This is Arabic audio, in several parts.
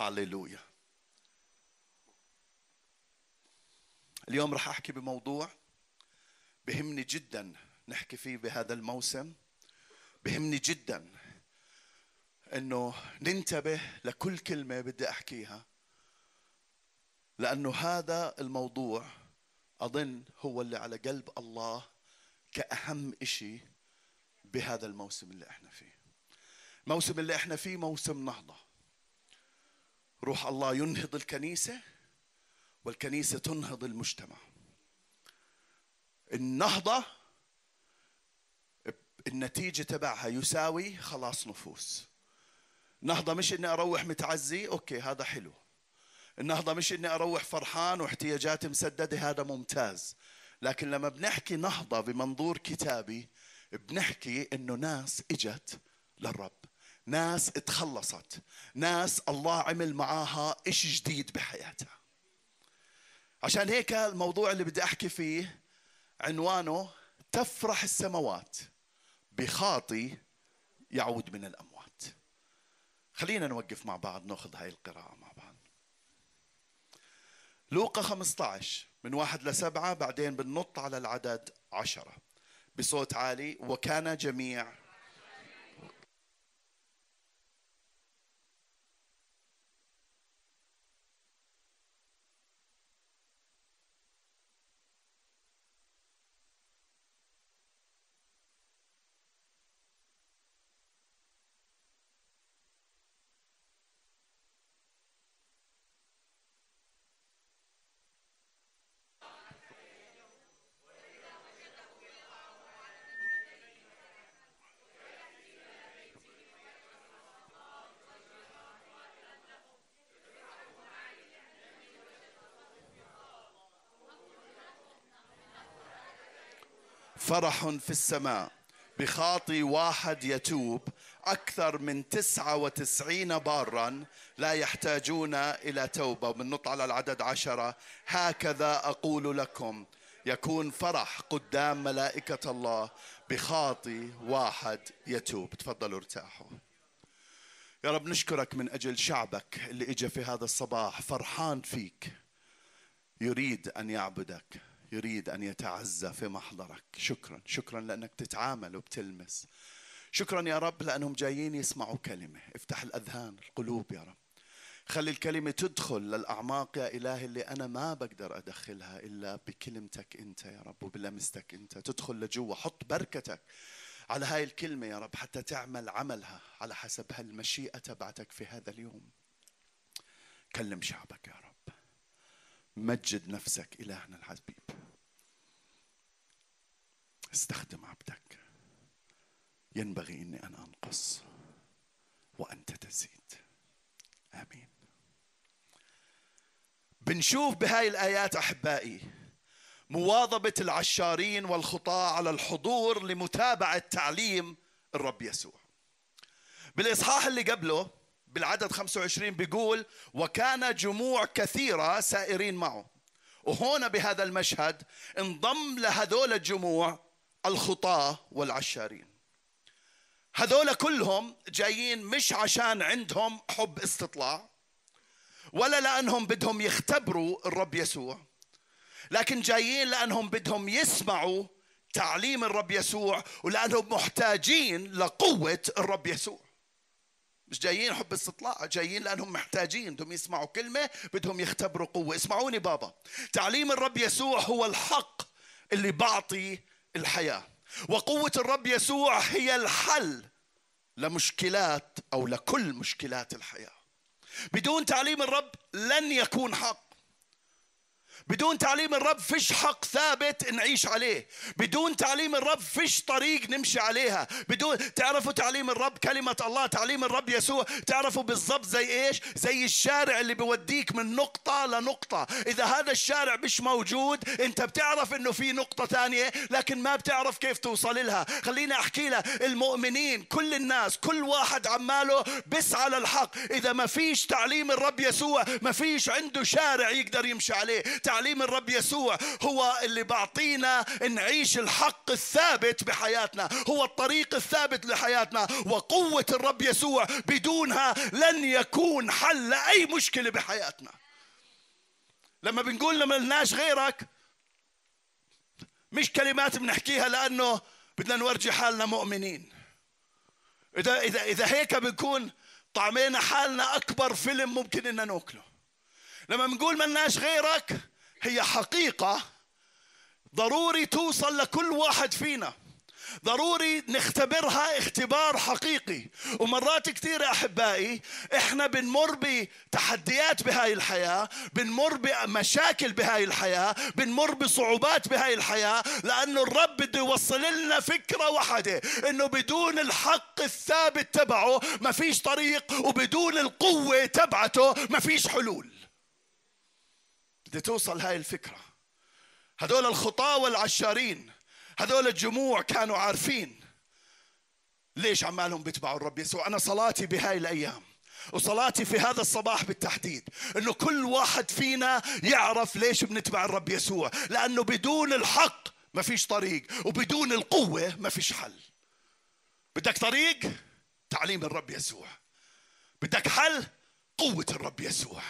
هاليلويا اليوم راح أحكي بموضوع بهمني جدا نحكي فيه بهذا الموسم. بهمني جدا إنه ننتبه لكل كلمة بدي أحكيها لأنه هذا الموضوع أظن هو اللي على قلب الله كأهم شيء بهذا الموسم اللي إحنا فيه. الموسم اللي إحنا فيه موسم نهضة. روح الله ينهض الكنيسة والكنيسة تنهض المجتمع. النهضة النتيجة تبعها يساوي خلاص نفوس. النهضه مش إني أروح متعزي أوكي هذا حلو. النهضة مش إني أروح فرحان واحتياجاتي مسددة هذا ممتاز. لكن لما بنحكي نهضة بمنظور كتابي بنحكي إنه ناس إجت للرب. ناس اتخلصت. ناس الله عمل معاها إشي جديد بحياتها. عشان هيك الموضوع اللي بدي أحكي فيه عنوانه تفرح السماوات بخاطي يعود من الأموات. خلينا نوقف مع بعض ناخذ هاي القراءة مع بعض. لوقا 15 من واحد لسبعة بعدين بننط على العدد عشرة. بصوت عالي وكان جميع فرح في السماء. بخاطي واحد يتوب أكثر من تسعة وتسعين بارا لا يحتاجون إلى توبة. بنط على العدد عشرة. هكذا أقول لكم. يكون فرح قدام ملائكة الله. بخاطي واحد يتوب. تفضلوا ارتاحوا. يا رب نشكرك من أجل شعبك اللي إجا في هذا الصباح. فرحان فيك. يريد أن يعبدك. يريد أن يتعزى في محضرك. شكرا. شكرا لأنك تتعامل وبتلمس. شكرا يا رب لأنهم جايين يسمعوا كلمة. افتح الأذهان القلوب يا رب. خلي الكلمة تدخل للأعماق يا إلهي اللي أنا ما بقدر أدخلها إلا بكلمتك أنت يا رب وبلمستك أنت. تدخل لجوا. حط بركتك على هاي الكلمة يا رب حتى تعمل عملها على حسب هالمشيئة تبعتك في هذا اليوم. كلم شعبك يا رب. مجد نفسك إلهنا الحبيب. استخدم عبدك. ينبغي إني أنا أنقص وأنت تزيد. آمين. بنشوف بهاي الآيات أحبائي مواظبة العشارين والخطاة على الحضور لمتابعة تعليم الرب يسوع. بالإصحاح اللي قبله بالعدد 25 بيقول وكان جموع كثيرة سائرين معه. وهنا بهذا المشهد انضم لهذول الجموع الخطاة والعشارين. هذول كلهم جايين مش عشان عندهم حب استطلاع ولا لأنهم بدهم يختبروا الرب يسوع لكن جايين لأنهم بدهم يسمعوا تعليم الرب يسوع ولأنهم محتاجين لقوة الرب يسوع. مش جايين حب استطلاع جايين لأنهم محتاجين بدهم يسمعوا كلمة بدهم يختبروا قوة. اسمعوني بابا تعليم الرب يسوع هو الحق اللي بعطي الحياة وقوة الرب يسوع هي الحل لمشكلات أو لكل مشكلات الحياة. بدون تعليم الرب لن يكون حق. بدون تعليم الرب فيش حق ثابت نعيش عليه. بدون تعليم الرب فيش طريق نمشي عليها. بدون تعرفوا تعليم الرب كلمة الله تعليم الرب يسوع تعرفوا بالضبط زي إيش؟ زي الشارع اللي بوديك من نقطة لنقطة. إذا هذا الشارع مش موجود أنت بتعرف إنه في نقطة ثانية لكن ما بتعرف كيف توصل لها. خليني أحكي لها المؤمنين كل الناس كل واحد عماله بسعى للحق إذا ما فيش تعليم الرب يسوع ما فيش عنده شارع يقدر يمشي عليه. الرب يسوع هو اللي بعطينا نعيش الحق الثابت بحياتنا هو الطريق الثابت لحياتنا وقوة الرب يسوع بدونها لن يكون حل لأي مشكلة بحياتنا. لما بنقول لما لناش غيرك مش كلمات بنحكيها لأنه بدنا نورجي حالنا مؤمنين. إذا إذا إذا هيك بنكون طعمينا حالنا أكبر فيلم ممكن إننا نأكله. لما بنقول ملناش غيرك هي حقيقة ضروري توصل لكل واحد فينا. ضروري نختبرها اختبار حقيقي. ومرات كثيرة أحبائي إحنا بنمر بتحديات بهاي الحياة بنمر بمشاكل بهاي الحياة بنمر بصعوبات بهاي الحياة لأنه الرب بده يوصل لنا فكرة واحدة إنه بدون الحق الثابت تبعه ما فيش طريق وبدون القوة تبعته ما فيش حلول. بدي توصل هاي الفكرة. هذول الخطاة والعشارين هذول الجموع كانوا عارفين ليش عمالهم بيتبعوا الرب يسوع. أنا صلاتي بهاي الأيام وصلاتي في هذا الصباح بالتحديد إنه كل واحد فينا يعرف ليش بنتبع الرب يسوع. لأنه بدون الحق ما فيش طريق وبدون القوة ما فيش حل. بدك طريق؟ تعليم الرب يسوع. بدك حل؟ قوة الرب يسوع.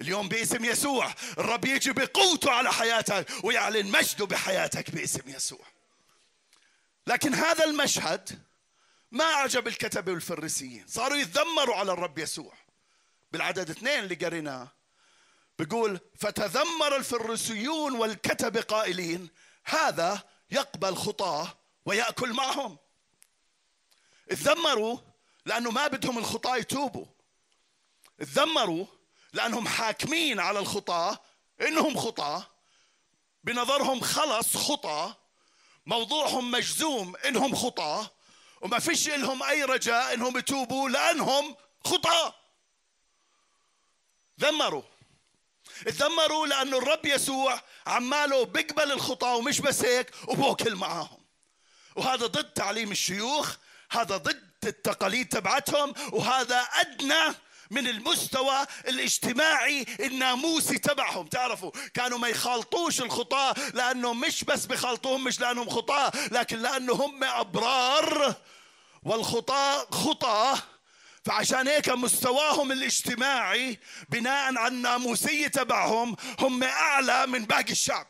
اليوم باسم يسوع. الرب يجي بقوته على حياتك ويعلن مجده بحياتك باسم يسوع. لكن هذا المشهد ما أعجب الكتبة والفريسيين. صاروا يتذمروا على الرب يسوع. بالعدد اثنين اللي قريناه بيقول فتذمر الفريسيون والكتبة قائلين هذا يقبل خطاه ويأكل معهم. تذمروا لأنه ما بدهم الخطاة يتوبوا. تذمروا لأنهم حاكمين على الخطاة إنهم خطاة بنظرهم خلص خطأ. موضوعهم مجزوم إنهم خطاه وما فيش لهم أي رجاء إنهم يتوبوا لأنهم خطاه ذمروا تذمروا لأنه الرب يسوع عماله بيقبل الخطاه ومش بس هيك وبوكل معاهم. وهذا ضد تعليم الشيوخ هذا ضد التقاليد تبعتهم وهذا أدنى من المستوى الاجتماعي الناموسي تبعهم. تعرفوا كانوا ما يخالطوش الخطاة لأنه مش بس بخالطوهم مش لأنهم خطاة لكن لأنه هم أبرار والخطاة خطاة فعشان هيك مستواهم الاجتماعي بناء على الناموسية تبعهم هم أعلى من باقي الشعب.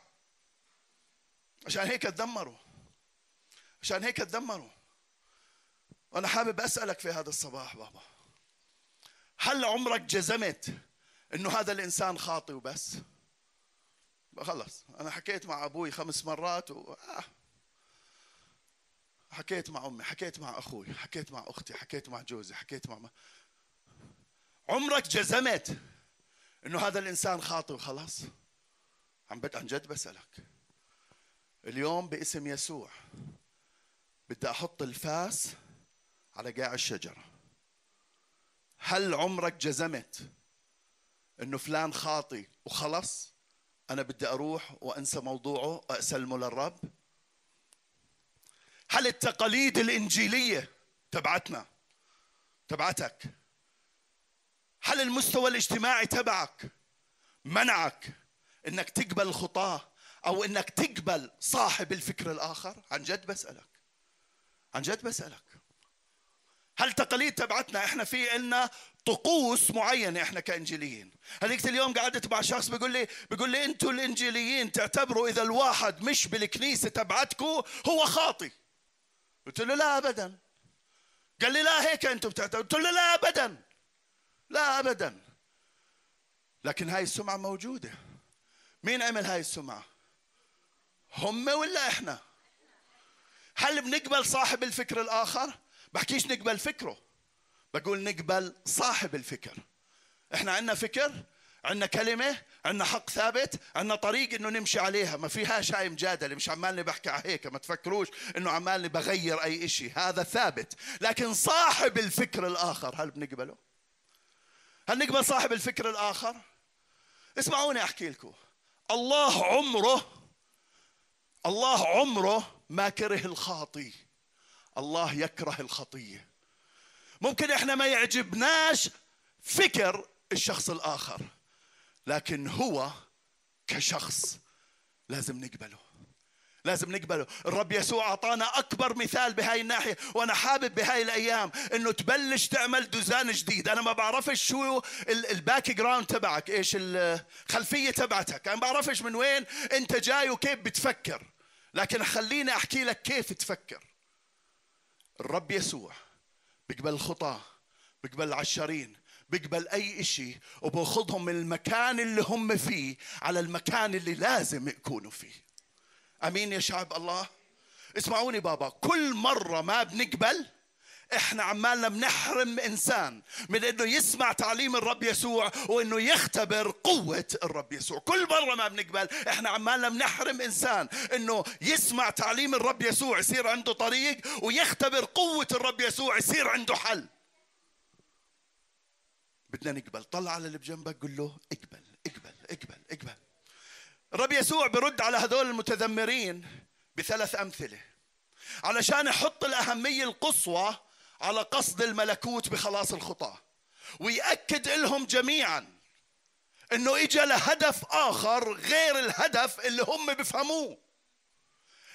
عشان هيك تدمروا. عشان هيك تدمروا. وأنا حابب أسألك في هذا الصباح بابا. هل عمرك جزمت إنه هذا الإنسان خاطئ وبس؟ خلص أنا حكيت مع أبوي خمس مرات و... آه. حكيت مع أمي حكيت مع أخوي حكيت مع أختي حكيت مع جوزي حكيت مع عمرك جزمت إنه هذا الإنسان خاطئ وخلاص عم بد عن جد بسألك. اليوم باسم يسوع بدي أحط الفاس على قاع الشجرة. هل عمرك جزمت إنه فلان خاطي وخلص؟ أنا بدي أروح وأنسى موضوعه وأسلمه للرب. هل التقاليد الإنجيلية تبعتنا تبعتك؟ هل المستوى الاجتماعي تبعك منعك إنك تقبل الخطاة أو إنك تقبل صاحب الفكر الآخر؟ عن جد بسألك. عن جد بسألك. هل تقاليد تبعتنا إحنا في إلنا طقوس معينة إحنا كإنجيليين؟ هذيك اليوم قعدت مع شخص بيقول لي بيقول لي أنتم الإنجيليين تعتبروا إذا الواحد مش بالكنيسة تبعتكم هو خاطي قلت له لا ابدا. قال لي لا هيك أنتم بتعتبروا. قلت له لا ابدا. لا ابدا. لكن هاي السمعة موجودة. مين عمل هاي السمعة؟ هم ولا إحنا؟ هل بنقبل صاحب الفكر الآخر؟ بحكيش نقبل فكره. بقول نقبل صاحب الفكر. إحنا عندنا فكر عندنا كلمة عندنا حق ثابت عندنا طريق إنه نمشي عليها. ما فيهاش هاي مجادلة مش عمالني بحكي على هيك. ما تفكروش إنه عمالني بغير أي إشي. هذا ثابت. لكن صاحب الفكر الآخر هل بنقبله؟ هل نقبل صاحب الفكر الآخر؟ اسمعوني أحكي لكم. الله عمره الله عمره ما كره الخاطي. الله يكره الخطية. ممكن إحنا ما يعجبناش فكر الشخص الآخر لكن هو كشخص لازم نقبله لازم نقبله. الرب يسوع أعطانا أكبر مثال بهاي الناحية وأنا حابب بهاي الأيام أنه تبلش تعمل دوزان جديد. أنا ما بعرفش شو ال background تبعك إيش الخلفية تبعتك. أنا ما بعرفش من وين أنت جاي وكيف بتفكر لكن خليني أحكي لك كيف تفكر. الرب يسوع بيقبل الخطاة بيقبل العشارين بيقبل أي إشي وبأخذهم من المكان اللي هم فيه على المكان اللي لازم يكونوا فيه. أمين يا شعب الله؟ اسمعوني بابا كل مرة ما بنقبل إحنا عمالنا بنحرم انسان من انه يسمع تعليم الرب يسوع وانه يختبر قوة الرب يسوع. كل مرة ما بنقبل إحنا عمالنا بنحرم انسان انه يسمع تعليم الرب يسوع يصير عنده طريق ويختبر قوة الرب يسوع يصير عنده حل. بدنا نقبل. طلع على اللي بجنبك قل له اقبل اقبل اقبل اقبل. الرب يسوع برد على هذول المتذمرين بثلاث أمثلة. علشان يحط الأهمية القصوى على قصد الملكوت بخلاص الخطاة ويأكد لهم جميعا إنه اجى لهدف آخر غير الهدف اللي هم بفهموه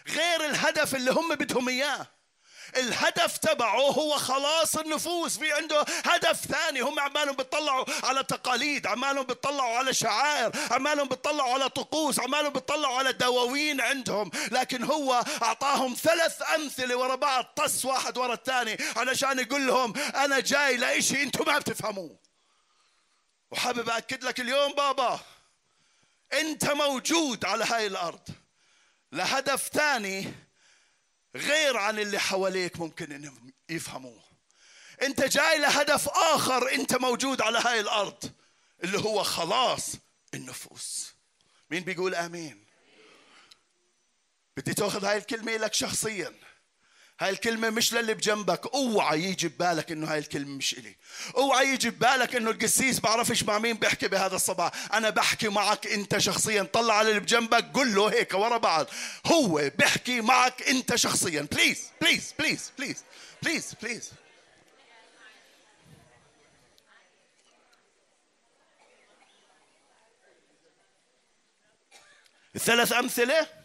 غير الهدف اللي هم بدهم إياه. الهدف تبعه هو خلاص النفوس في عنده. هدف ثاني هم عمالهم بيطلعوا على تقاليد عمالهم بيطلعوا على شعائر عمالهم بيطلعوا على طقوس عمالهم بيطلعوا على دواوين عندهم. لكن هو أعطاهم ثلاث أمثلة ورا بعض طس واحد ورا الثاني علشان يقول لهم أنا جاي لإشي أنتم ما بتفهموه. وحابب أكد لك اليوم بابا أنت موجود على هاي الأرض. لهدف ثاني غير عن اللي حواليك ممكن إنهم يفهموه. أنت جاي لهدف آخر أنت موجود على هاي الأرض اللي هو خلاص النفوس. مين بيقول آمين؟ بدي تأخذ هاي الكلمة لك شخصيا. هاي الكلمة مش للي بجنبك. اوعى يجي ببالك إنه هاي الكلمة مش إلي. اوعى يجي ببالك إنه القسيس بعرفش مع مين بيحكي بهذا الصباح. أنا بحكي معك أنت شخصيا. طلع على اللي بجنبك قل له هيك ورا بعض. هو بيحكي معك أنت شخصيا. please please please please please please الثلاث أمثلة؟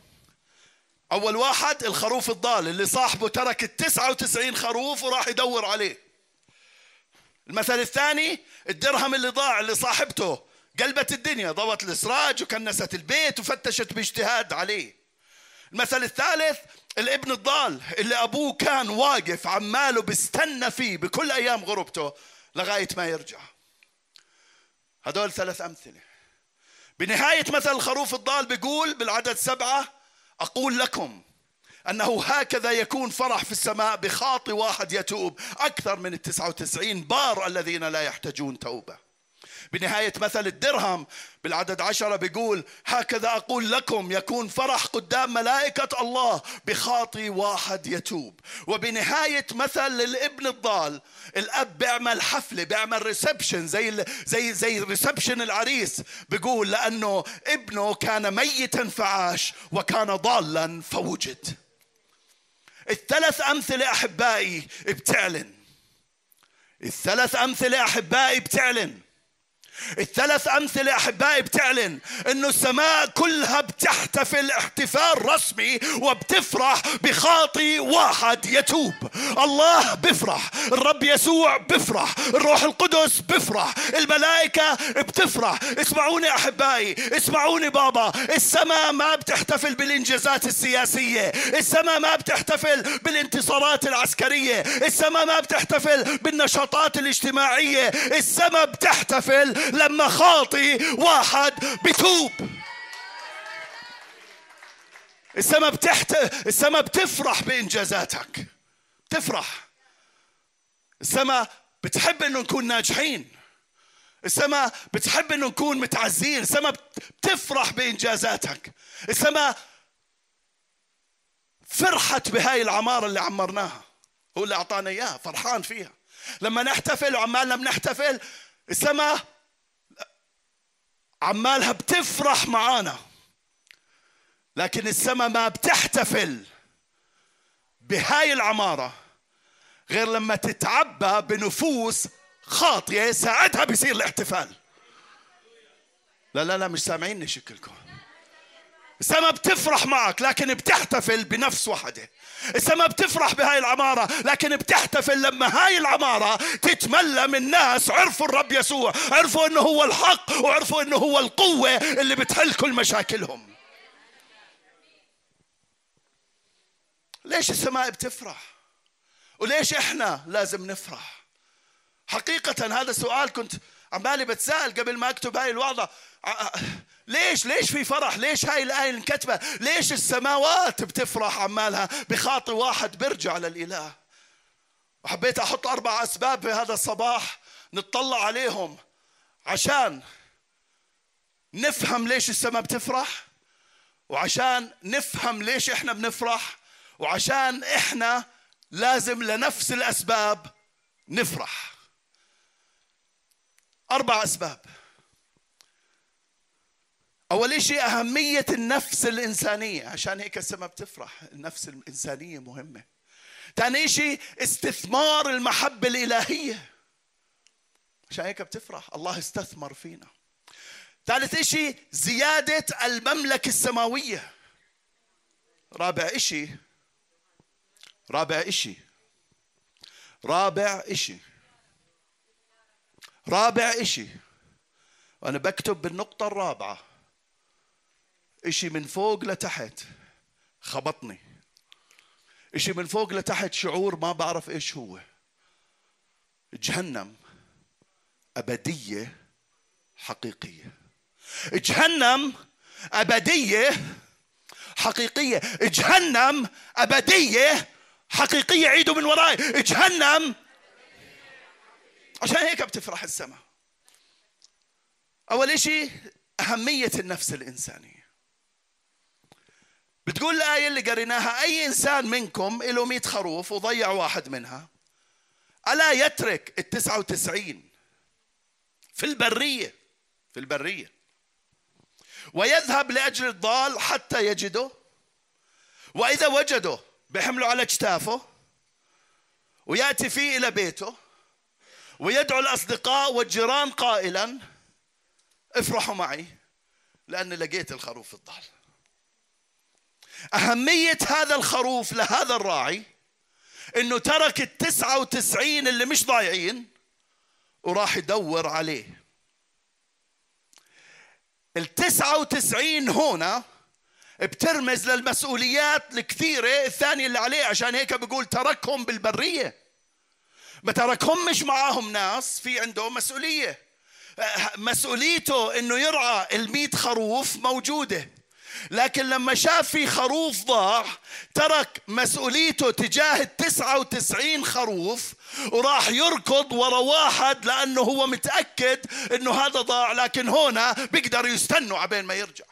أول واحد الخروف الضال اللي صاحبه ترك التسعة وتسعين خروف وراح يدور عليه. المثل الثاني الدرهم اللي ضاع اللي صاحبته قلبت الدنيا ضوت الإسراج وكنست البيت وفتشت باجتهاد عليه. المثل الثالث الابن الضال اللي أبوه كان واقف عماله بيستنى فيه بكل أيام غربته لغاية ما يرجع. هدول ثلاث أمثلة. بنهاية مثل الخروف الضال بيقول بالعدد سبعة أقول لكم أنه هكذا يكون فرح في السماء بخاطي واحد يتوب أكثر من التسعة وتسعين بار الذين لا يحتاجون توبة. بنهاية مثل الدرهم بالعدد عشرة بيقول هكذا أقول لكم يكون فرح قدام ملائكة الله بخاطي واحد يتوب. وبنهاية مثل الابن الضال الأب بيعمل حفلة بيعمل reception زي زي زي reception العريس بيقول لأنه ابنه كان ميتا فعاش وكان ضالا فوجد. الثلاث أمثلة أحبائي بتعلن. الثلاث أمثلة أحبائي بتعلن. الثلاث أمثلة أحبائي بتعلن أنه السماء كلها بتحتفل احتفال رسمي وبتفرح بخاطي واحد يتوب. الله بفرح الرب يسوع بفرح الروح القدس بفرح الملائكة بتفرح. اسمعوني أحبائي اسمعوني بابا السماء ما بتحتفل بالإنجازات السياسية السماء ما بتحتفل بالانتصارات العسكرية السماء ما بتحتفل بالنشاطات الاجتماعية السماء بتحتفل لما خاطي واحد بتوب السماء بتحت السماء بتفرح بإنجازاتك. تفرح السماء بتحب إنه نكون ناجحين. السماء بتحب إنه نكون متعزين. السماء بتفرح بإنجازاتك. السماء فرحت بهاي العمارة اللي عمرناها. هو اللي أعطانا إياها فرحان فيها. لما نحتفل وعمالنا بنحتفل السماء عمالها بتفرح معانا. لكن السماء ما بتحتفل بهاي العمارة غير لما تتعبى بنفوس خاطية ساعتها بيصير الاحتفال. لا لا لا مش سامعيني شكلكم. السماء بتفرح معك لكن بتحتفل بنفس وحدة. السماء بتفرح بهاي العمارة لكن بتحتفل لما هاي العمارة تتملى من ناس عرفوا الرب يسوع عرفوا إنه هو الحق وعرفوا إنه هو القوة اللي بتحل كل مشاكلهم. ليش السماء بتفرح؟ وليش إحنا لازم نفرح؟ حقيقة هذا سؤال كنت عمالي بتساءل قبل ما أكتب هاي الوعظة. ليش ليش في فرح؟ ليش هاي الآية انكتبة ليش السماوات بتفرح عمالها بخاطي واحد بيرجع للإله؟ وحبيت أحط أربع أسباب في هذا الصباح نطلع عليهم عشان نفهم ليش السماء بتفرح وعشان نفهم ليش إحنا بنفرح وعشان إحنا لازم لنفس الأسباب نفرح. أربع أسباب. أول شيء أهمية النفس الإنسانية. عشان هيك السماء بتفرح النفس الإنسانية مهمة. ثاني شيء استثمار المحبة الإلهية. عشان هيك بتفرح الله استثمر فينا. ثالث شيء زيادة المملكة السماوية. رابع شيء رابع شيء رابع شيء رابع شيء وأنا بكتب بالنقطة الرابعة. إشي من فوق لتحت. خبطني. إشي من فوق لتحت شعور ما بعرف إيش هو. جهنم أبدية حقيقية. جهنم أبدية حقيقية. جهنم أبدية حقيقية. عيدوا من وراي. جهنم عشان هيك بتفرح السماء. أول شيء أهمية النفس الإنسانية. بتقول الآية اللي قريناها أي إنسان منكم له مئة خروف وضيع واحد منها ألا يترك التسعة وتسعين في البرية في البرية ويذهب لأجل الضال حتى يجده وإذا وجده بحمله على اجتافه ويأتي فيه إلى بيته ويدعو الأصدقاء والجيران قائلا افرحوا معي لأني لقيت الخروف الضال أهمية هذا الخروف لهذا الراعي إنه ترك التسعة وتسعين اللي مش ضايعين وراح يدور عليه. التسعة وتسعين هنا بترمز للمسؤوليات الكثيرة الثانية اللي عليه عشان هيك بقول تركهم بالبرية. ما تركهم مش معاهم ناس في عنده مسؤولية. مسؤوليته إنه يرعى الميت خروف موجودة. لكن لما شاف في خروف ضاع ترك مسؤوليته تجاه التسعة وتسعين خروف وراح يركض ورا واحد لأنه هو متأكد أنه هذا ضاع لكن هنا بيقدر يستنوا عبين ما يرجع.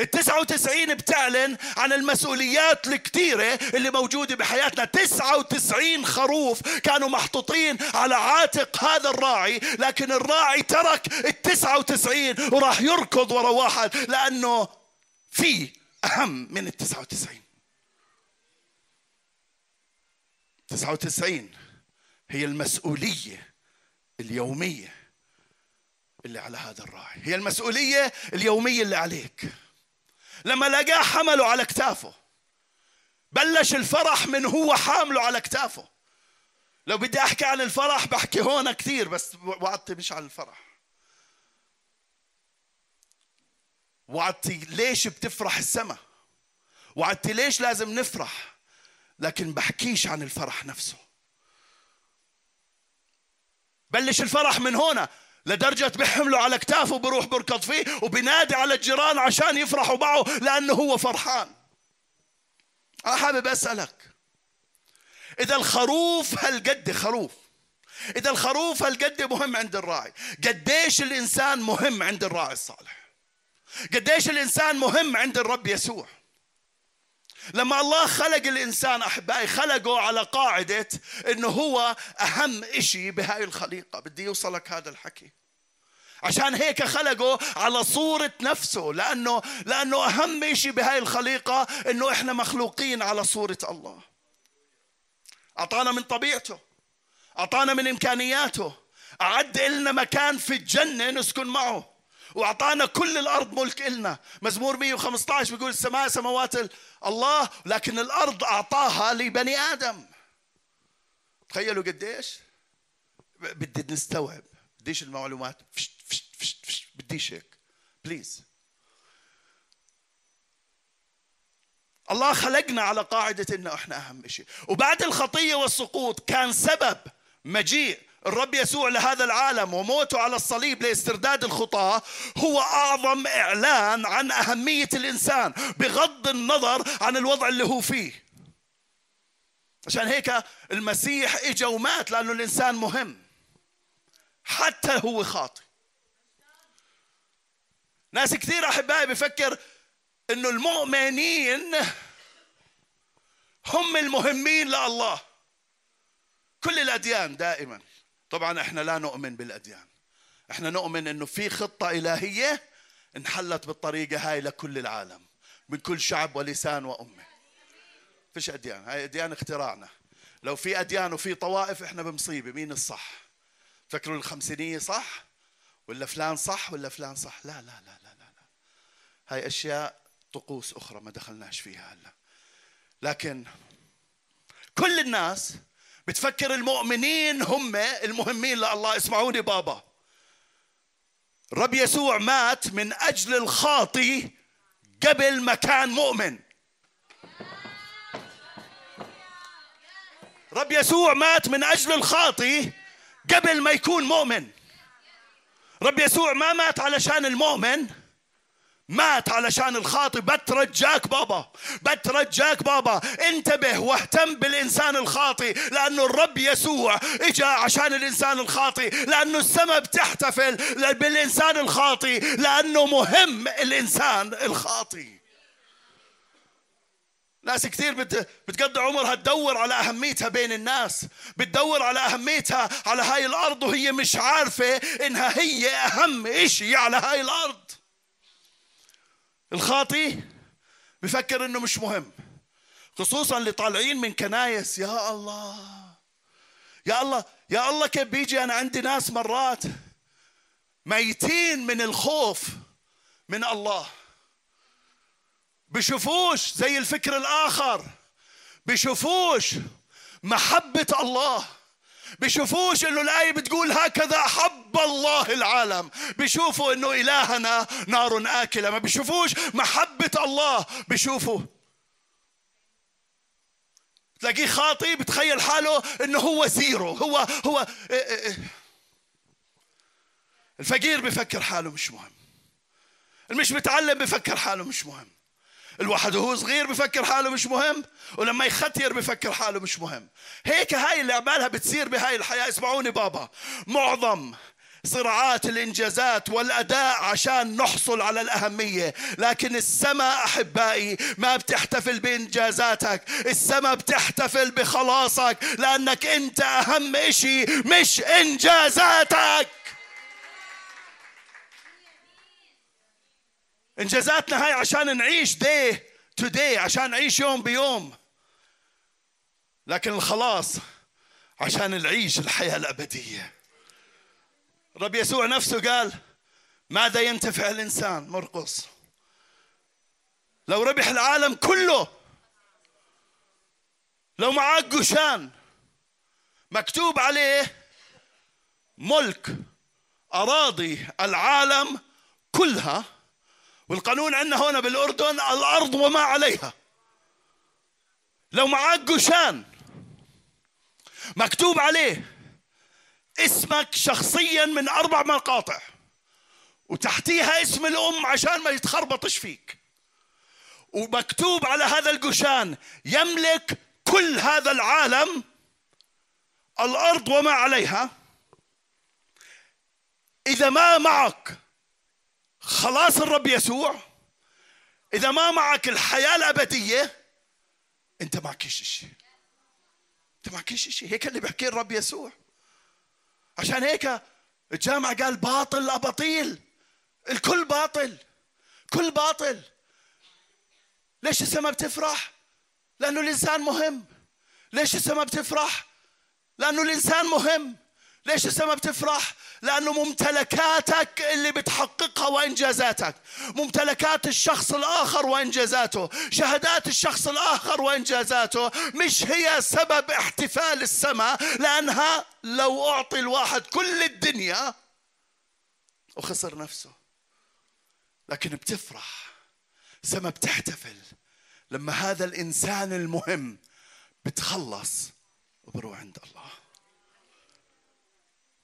التسعة وتسعين بتعلن عن المسؤوليات الكثيرة اللي موجودة بحياتنا. تسعة وتسعين خروف كانوا محطوطين على عاتق هذا الراعي لكن الراعي ترك التسعة وتسعين وراح يركض ورا واحد لأنه في أهم من وتسعين. تسعة وتسعين هي المسؤولية اليومية اللي على هذا الراعي. هي المسؤولية اليومية اللي عليك. لما لقاه حمله على كتافه. بلش الفرح من هو حامله على كتافه. لو بدي أحكي عن الفرح بحكي هون كثير بس وعدتي مش عن الفرح. وعدتي ليش بتفرح السماء وعدتي ليش لازم نفرح؟ لكن بحكيش عن الفرح نفسه. بلش الفرح من هنا لدرجة بيحمله على كتافه بروح بركض فيه وبنادي على الجيران عشان يفرحوا معه لأنه هو فرحان. أنا حابب أسألك إذا الخروف هالقد خروف إذا الخروف هالقد مهم عند الراعي قديش الإنسان مهم عند الراعي الصالح؟ قديش الإنسان مهم عند الرب يسوع؟ لما الله خلق الإنسان أحبائي خلقه على قاعدة أنه هو أهم إشي بهاي الخليقة. بدي يوصلك هذا الحكي. عشان هيك خلقه على صورة نفسه لأنه لأنه أهم إشي بهاي الخليقة أنه إحنا مخلوقين على صورة الله. أعطانا من طبيعته أعطانا من إمكانياته. أعد لنا مكان في الجنة نسكن معه. وأعطانا كل الأرض ملك إلنا. مزمور 115 بيقول السماء سماوات الله لكن الأرض أعطاها لبني آدم. تخيلوا قديش؟ بدي نستوعب بديش المعلومات. فشت فشت فشت فشت بديش هيك. بليز الله خلقنا على قاعدة إنه إحنا أهم شيء وبعد الخطية والسقوط كان سبب مجيء الرب يسوع لهذا العالم وموته على الصليب لاسترداد الخطاة هو أعظم إعلان عن أهمية الإنسان بغض النظر عن الوضع اللي هو فيه. عشان هيك المسيح إجا ومات لأنه الإنسان مهم. حتى هو خاطئ. ناس كثير أحبائي بفكر إنه المؤمنين هم المهمين لله. كل الأديان دائما. طبعا إحنا لا نؤمن بالأديان. إحنا نؤمن إنه في خطة إلهية انحلت بالطريقة هاي لكل العالم من كل شعب ولسان وأمة. فيش أديان هاي أديان اختراعنا. لو في أديان وفي طوائف إحنا بمصيبه مين الصح؟ فكروا الخمسينية صح؟ ولا فلان صح؟ ولا فلان صح؟ لا لا لا لا لا, لا. هاي أشياء طقوس أخرى ما دخلناش فيها هلأ. لكن كل الناس بتفكر المؤمنين هم المهمين لله اسمعوني بابا. الرب يسوع مات من أجل الخاطي قبل ما كان مؤمن. رب يسوع مات من أجل الخاطي قبل ما يكون مؤمن. رب يسوع ما مات علشان المؤمن مات علشان الخاطئ بترجاك بابا بترجاك بابا. انتبه واهتم بالإنسان الخاطئ لأنه الرب يسوع إجا عشان الإنسان الخاطئ لأنه السماء بتحتفل بالإنسان الخاطئ لأنه مهم الإنسان الخاطئ. ناس كثير بت... بتقضي عمرها تدور على أهميتها بين الناس بتدور على أهميتها على هاي الأرض وهي مش عارفة إنها هي أهم إشي على هاي الأرض. الخاطي بفكر إنه مش مهم خصوصا اللي طالعين من كنايس. يا الله يا الله يا الله كيف بيجي؟ أنا عندي ناس مرات ميتين من الخوف من الله. بشوفوش زي الفكر الآخر بشوفوش محبة الله. بيشوفوش إنه الآية بتقول هكذا احب الله العالم. بيشوفوا إنه إلهنا نار آكلة. ما بيشوفوش محبة الله بيشوفوا تلاقيه خاطي بتخيل حاله إنه هو زيرو. هو هو إيه، إيه، إيه. الفقير بفكر حاله مش مهم. المش متعلم بفكر حاله مش مهم. الواحد وهو صغير بفكر حاله مش مهم ولما يختير بفكر حاله مش مهم. هيك هاي اللي عمالها بتصير بهاي الحياة. اسمعوني بابا معظم صراعات الإنجازات والأداء عشان نحصل على الأهمية. لكن السماء أحبائي ما بتحتفل بإنجازاتك السماء بتحتفل بخلاصك لأنك أنت أهم إشي مش إنجازاتك. انجازاتنا هاي عشان نعيش دي تو دي عشان نعيش يوم بيوم. لكن الخلاص عشان نعيش الحياة الأبدية. رب يسوع نفسه قال ماذا ينتفع الإنسان؟ مرقص. لو ربح العالم كله لو معاك قشان مكتوب عليه ملك أراضي العالم كلها والقانون عندنا هنا بالأردن الأرض وما عليها. لو معاك قشان مكتوب عليه اسمك شخصيا من أربع مقاطع وتحتيها اسم الأم عشان ما يتخربطش فيك. ومكتوب على هذا القشان يملك كل هذا العالم الأرض وما عليها. إذا ما معك خلاص الرب يسوع إذا ما معك الحياة الأبدية أنت معك شيء أنت معك شيء هيك اللي بحكي الرب يسوع. عشان هيك الجامع قال باطل أباطيل الكل باطل. كل باطل. ليش السماء بتفرح؟ لأنه الإنسان مهم. ليش السماء بتفرح؟ لأنه الإنسان مهم. ليش السماء بتفرح؟ لأنه ممتلكاتك اللي بتحققها وإنجازاتك ممتلكات الشخص الآخر وإنجازاته شهادات الشخص الآخر وإنجازاته مش هي سبب احتفال السماء؟ لأنها لو أعطي الواحد كل الدنيا وخسر نفسه. لكن بتفرح. السماء بتحتفل. لما هذا الإنسان المهم بتخلص وبروح عند الله.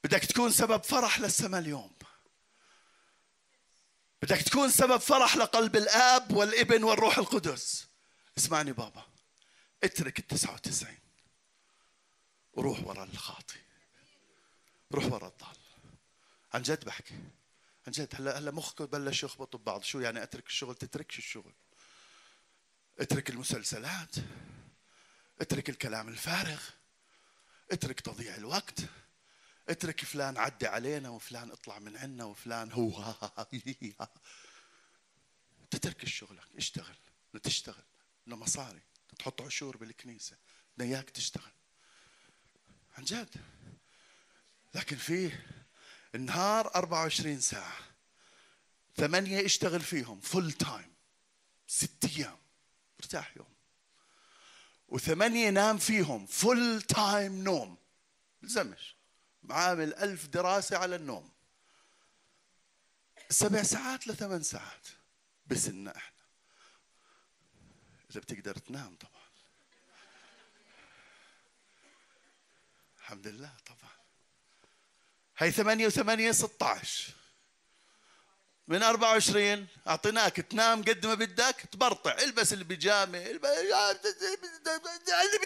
بدك تكون سبب فرح للسماء اليوم. بدك تكون سبب فرح لقلب الآب والابن والروح القدس. اسمعني بابا اترك التسعة وتسعين. وروح ورا الخاطي روح ورا الضال. عن جد بحكي عن جد. هلا هلا مخك بلش يخبط ببعض. شو يعني اترك الشغل؟ تتركش الشغل. اترك المسلسلات. اترك الكلام الفارغ. اترك تضييع الوقت. اترك فلان عدي علينا وفلان اطلع من عنا وفلان هو. تترك شغلك اشتغل. تشتغل. انه مصاري. تحط عشور بالكنيسة. بدنا اياك تشتغل. عن جد. لكن فيه النهار 24 ساعة ثمانية اشتغل فيهم full time ست أيام. ارتاح يوم. وثمانية نام فيهم full time نوم. بلزمش عامل ألف دراسة على النوم سبع ساعات لثمان ساعات بسنا إحنا إذا بتقدر تنام طبعا الحمد لله طبعا هي ثمانية وثمانية ستة عشر من 24 اعطيناك تنام قد ما بدك تبرطع البس البيجامه اللي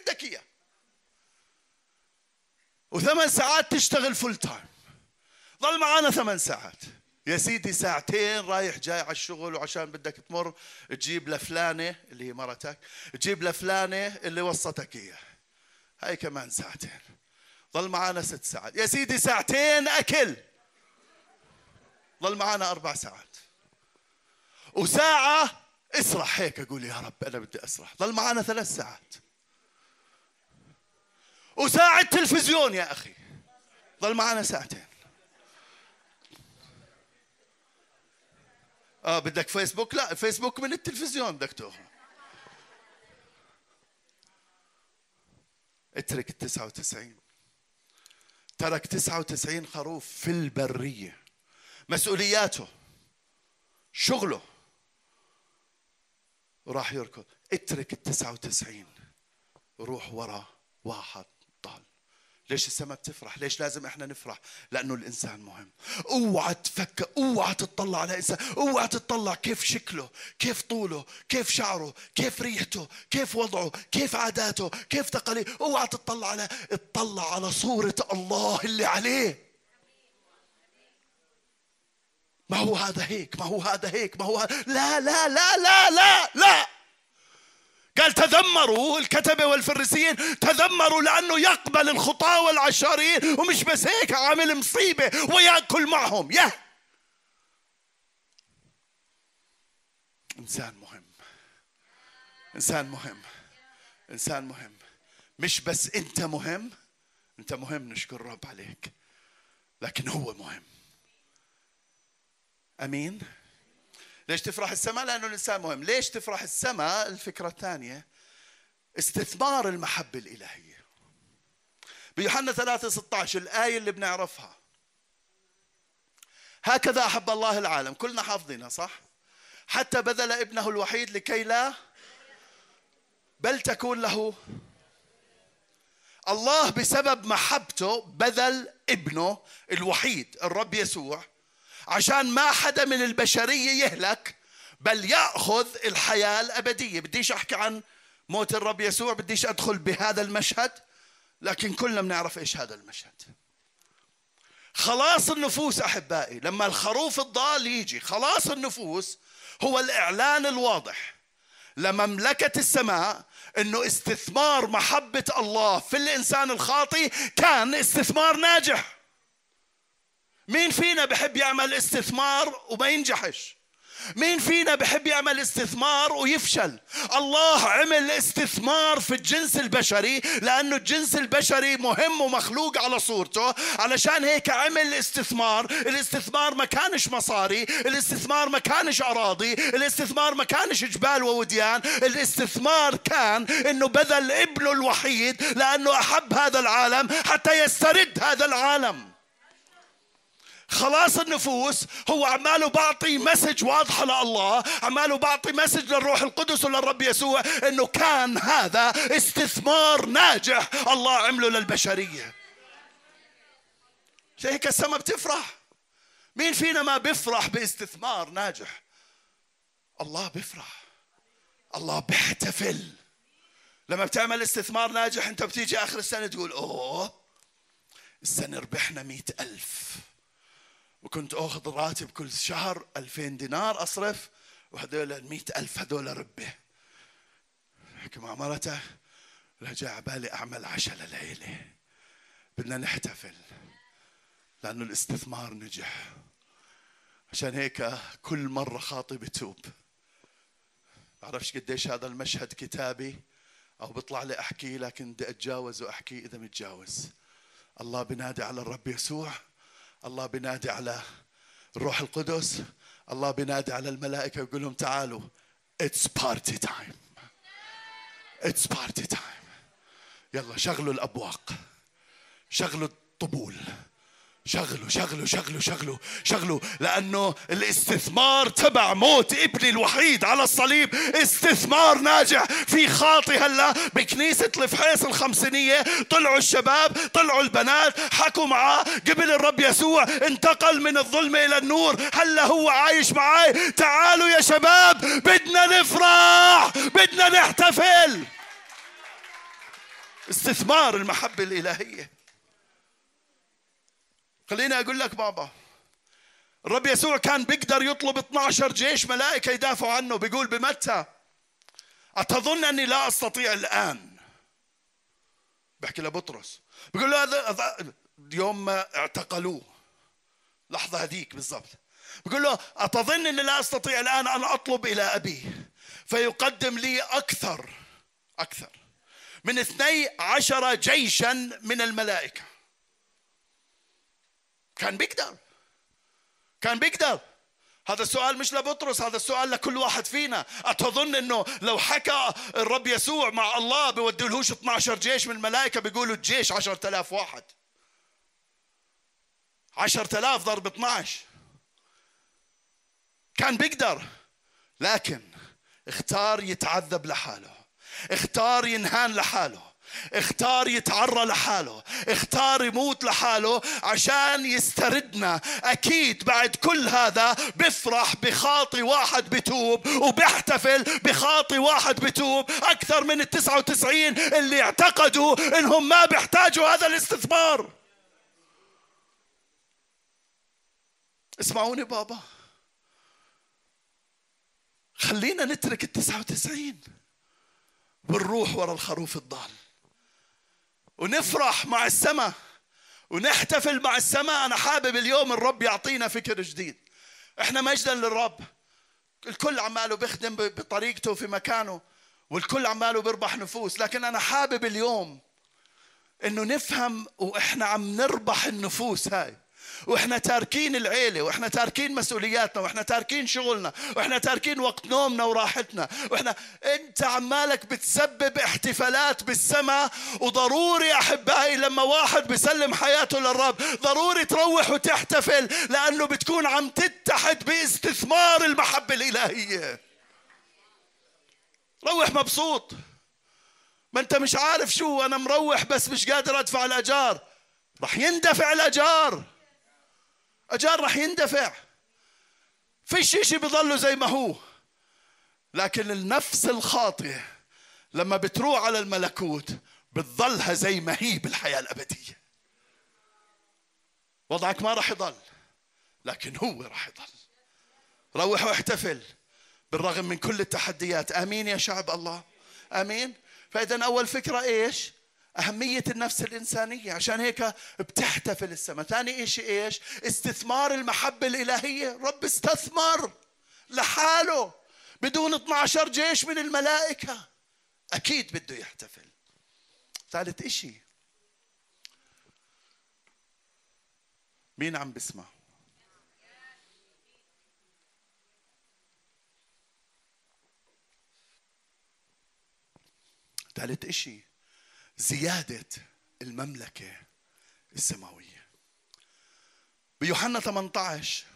بدك اياه وثمان ساعات تشتغل full time ظل معانا ثمان ساعات. يا سيدي ساعتين رايح جاي على الشغل وعشان بدك تمر تجيب لفلانة اللي هي مرتك تجيب لفلانة اللي وصتك إياه هاي كمان ساعتين. ظل معانا ست ساعات. يا سيدي ساعتين أكل. ظل معانا أربع ساعات. وساعة اسرح هيك أقول يا رب أنا بدي أسرح. ظل معانا ثلاث ساعات. وساعة تلفزيون يا أخي. ظل معنا ساعتين. آه بدك فيسبوك؟ لا فيسبوك من التلفزيون بدك تاخذ اترك التسعة وتسعين. ترك تسعة وتسعين خروف في البرية. مسؤولياته شغله وراح يركض. اترك التسعة وتسعين. روح ورا واحد. ليش السماء بتفرح؟ ليش لازم إحنا نفرح؟ لأنه الإنسان مهم. اوعى تفكر اوعى تطلع على إنسان اوعى تطلع كيف شكله كيف طوله كيف شعره كيف ريحته كيف وضعه كيف عاداته كيف تقاليده اوعى تطلع على اطلع على صورة الله اللي عليه. ما هو هذا هيك ما هو هذا هيك ما هو هذا لا لا لا لا لا لا. قال تذمروا الكتبة والفريسيين تذمروا لأنه يقبل الخطاة والعشارين ومش بس هيك عامل مصيبة ويأكل معهم. يا! إنسان مهم. إنسان مهم. إنسان مهم. مش بس أنت مهم أنت مهم نشكر الرب عليك لكن هو مهم. أمين؟ ليش تفرح السماء؟ لأنه الإنسان مهم. ليش تفرح السماء؟ الفكرة الثانية استثمار المحبة الإلهية. بيوحنا 3 16 الآية اللي بنعرفها. هكذا أحب الله العالم. كلنا حافظينها صح؟ حتى بذل ابنه الوحيد لكي لا بل تكون له. الله بسبب محبته بذل ابنه الوحيد الرب يسوع. عشان ما حدا من البشرية يهلك بل يأخذ الحياة الأبدية. بديش أحكي عن موت الرب يسوع بديش أدخل بهذا المشهد لكن كلنا بنعرف إيش هذا المشهد. خلاص النفوس أحبائي لما الخروف الضال يجي خلاص النفوس هو الإعلان الواضح لمملكة السماء إنه استثمار محبة الله في الإنسان الخاطي كان استثمار ناجح. مين فينا بحب يعمل استثمار وما ينجحش مين فينا بحب يعمل استثمار ويفشل؟ الله عمل استثمار في الجنس البشري لأنه الجنس البشري مهم ومخلوق على صورته. علشان هيك عمل استثمار الاستثمار ما كانش مصاري الاستثمار ما كانش أراضي الاستثمار ما كانش جبال ووديان. الاستثمار كان إنه بذل ابنه الوحيد لأنه أحب هذا العالم حتى يسترد هذا العالم. خلاص النفوس هو عماله بعطي message واضحة لله عماله بعطي message للروح القدس وللرب يسوع إنه كان هذا استثمار ناجح الله عمله للبشرية. هيك السماء بتفرح؟ مين فينا ما بيفرح باستثمار ناجح؟ الله بيفرح الله بيحتفل. لما بتعمل استثمار ناجح انت بتيجي آخر السنة تقول أوه السنة ربحنا مئة ألف. وكنت أخذ راتب كل شهر 2000 دينار أصرف وهذول ال ألف هذول ربه مع مرته جاء على بالي أعمل عشاء لليله بدنا نحتفل لأنه الاستثمار نجح. عشان هيك كل مرة خاطي بتوب. بعرفش قديش هذا المشهد كتابي أو بيطلع لي أحكي لكن بدي أتجاوز وأحكي إذا متجاوز. الله بنادي على الرب يسوع. الله بينادي على الروح القدس الله بينادي على الملائكة يقول لهم تعالوا it's party time. It's party time. يلا شغلوا الأبواق شغلوا الطبول. شغلوا شغلوا شغلوا شغلوا شغلوا لأنه الاستثمار تبع موت ابني الوحيد على الصليب. استثمار ناجح في خاطي هلا بكنيسة الفحيص الخمسينية. طلعوا الشباب طلعوا البنات حكوا معاه. قبل الرب يسوع انتقل من الظلمة إلى النور. هلا هو عايش معاي. تعالوا يا شباب بدنا نفرح بدنا نحتفل. استثمار المحبة الإلهية. خليني أقول لك بابا الرب يسوع كان بيقدر يطلب 12 جيش ملائكة يدافعوا عنه بيقول بمتى؟ أتظن أني لا أستطيع الآن. بحكي لبطرس بيقول له هذا يوم ما اعتقلوه. لحظة هذيك بالضبط. بيقول له أتظن أني لا أستطيع الآن أن أطلب إلى أبي. فيقدم لي أكثر أكثر من اثني عشر جيشا من الملائكة. كان بيقدر. كان بيقدر. هذا السؤال مش لبطرس هذا السؤال لكل واحد فينا. أتظن أنه لو حكى الرب يسوع مع الله بيودوا لهوش 12 جيش من الملائكة بيقولوا الجيش 10000 واحد. 10000 ضرب 12 كان بيقدر لكن اختار يتعذب لحاله. اختار ينهان لحاله. اختار يتعرى لحاله اختار يموت لحاله عشان يستردنا. أكيد بعد كل هذا بفرح بخاطي واحد بتوب وبيحتفل بخاطي واحد بتوب. أكثر من التسعة وتسعين اللي اعتقدوا إنهم ما بيحتاجوا هذا الاستثمار. اسمعوني بابا. خلينا نترك التسعة وتسعين ونروح ورا الخروف الضال. ونفرح مع السماء ونحتفل مع السماء أنا حابب اليوم الرب يعطينا فكر جديد. إحنا مجدا للرب. الكل عماله بيخدم بطريقته في مكانه والكل عماله بيربح نفوس. لكن أنا حابب اليوم إنه نفهم وإحنا عم نربح النفوس هاي. وإحنا تاركين العيلة وإحنا تاركين مسؤولياتنا وإحنا تاركين شغلنا وإحنا تاركين وقت نومنا وراحتنا. وإحنا أنت عمالك بتسبب احتفالات بالسماء وضروري أحبائي لما واحد بيسلم حياته للرب ضروري تروح وتحتفل لأنه بتكون عم تتحد باستثمار المحبة الإلهية. روح مبسوط. ما أنت مش عارف شو أنا مروح بس مش قادر أدفع الأجار. رح يندفع الأجار. أجار راح يندفع. فيش شيء بيضله زي ما هو. لكن النفس الخاطئة لما بتروح على الملكوت بتظلها زي ما هي بالحياة الأبدية. وضعك ما راح يضل لكن هو راح يضل. روح واحتفل بالرغم من كل التحديات. آمين يا شعب الله. آمين. فإذا أول فكرة إيش؟ أهمية النفس الإنسانية. عشان هيك بتحتفل السماء. ثاني إشي إيش؟ استثمار المحبة الإلهية. رب استثمر لحاله. بدون 12 جيش من الملائكة. أكيد بده يحتفل. ثالث إشي. مين عم بسمع؟ ثالث إشي. زيادة المملكة السماوية. بيوحنا 18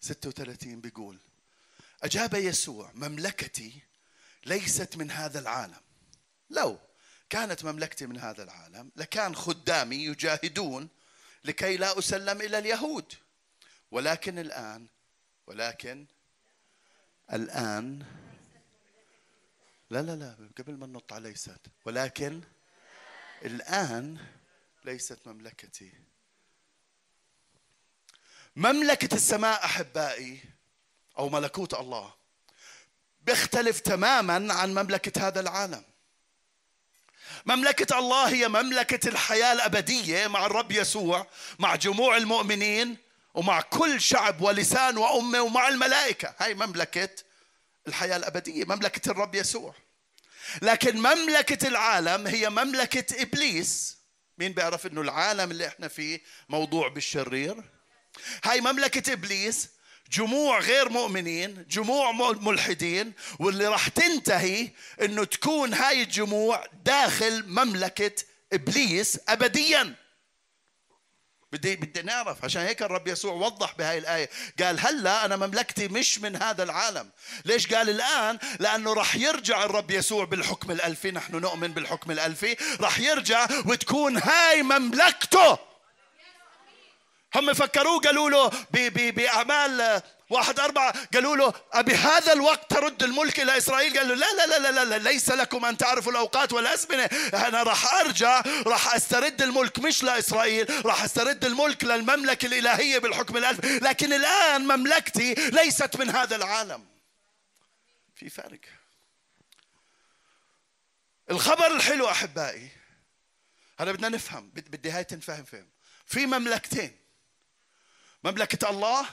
36 بيقول أجاب يسوع مملكتي ليست من هذا العالم. لو كانت مملكتي من هذا العالم لكان خدامي يجاهدون لكي لا أسلم إلى اليهود. ولكن الآن ولكن الآن لا لا لا قبل ما ننط على ليست ولكن الآن ليست مملكتي. مملكة السماء أحبائي أو ملكوت الله بيختلف تماما عن مملكة هذا العالم. مملكة الله هي مملكة الحياة الأبدية مع الرب يسوع مع جموع المؤمنين ومع كل شعب ولسان وأمة ومع الملائكة. هاي مملكة الحياة الأبدية مملكة الرب يسوع. لكن مملكة العالم هي مملكة إبليس. مين بيعرف أنه العالم اللي إحنا فيه موضوع بالشرير؟ هاي مملكة إبليس جموع غير مؤمنين جموع ملحدين واللي راح تنتهي إنه تكون هاي الجموع داخل مملكة إبليس ابديا. بدي بدي نعرف. عشان هيك الرب يسوع وضح بهاي الآية. قال هلأ أنا مملكتي مش من هذا العالم. ليش قال الآن؟ لأنه راح يرجع الرب يسوع بالحكم الألفي. نحن نؤمن بالحكم الألفي. راح يرجع وتكون هاي مملكته. هم فكروه قالوا له بأعمال واحد أربعة قالوا له أبي هذا الوقت ترد الملك إلى إسرائيل؟ قال له لا لا لا لا, لا ليس لكم أن تعرفوا الأوقات والأزمنة أنا راح أرجع راح أسترد الملك مش لإسرائيل راح أسترد الملك للمملكة الإلهية بالحكم الألف. لكن الآن مملكتي ليست من هذا العالم. في فرق. الخبر الحلو أحبائي هذا بدنا نفهم بدي هاي تنفهم فهم. في مملكتين مملكة الله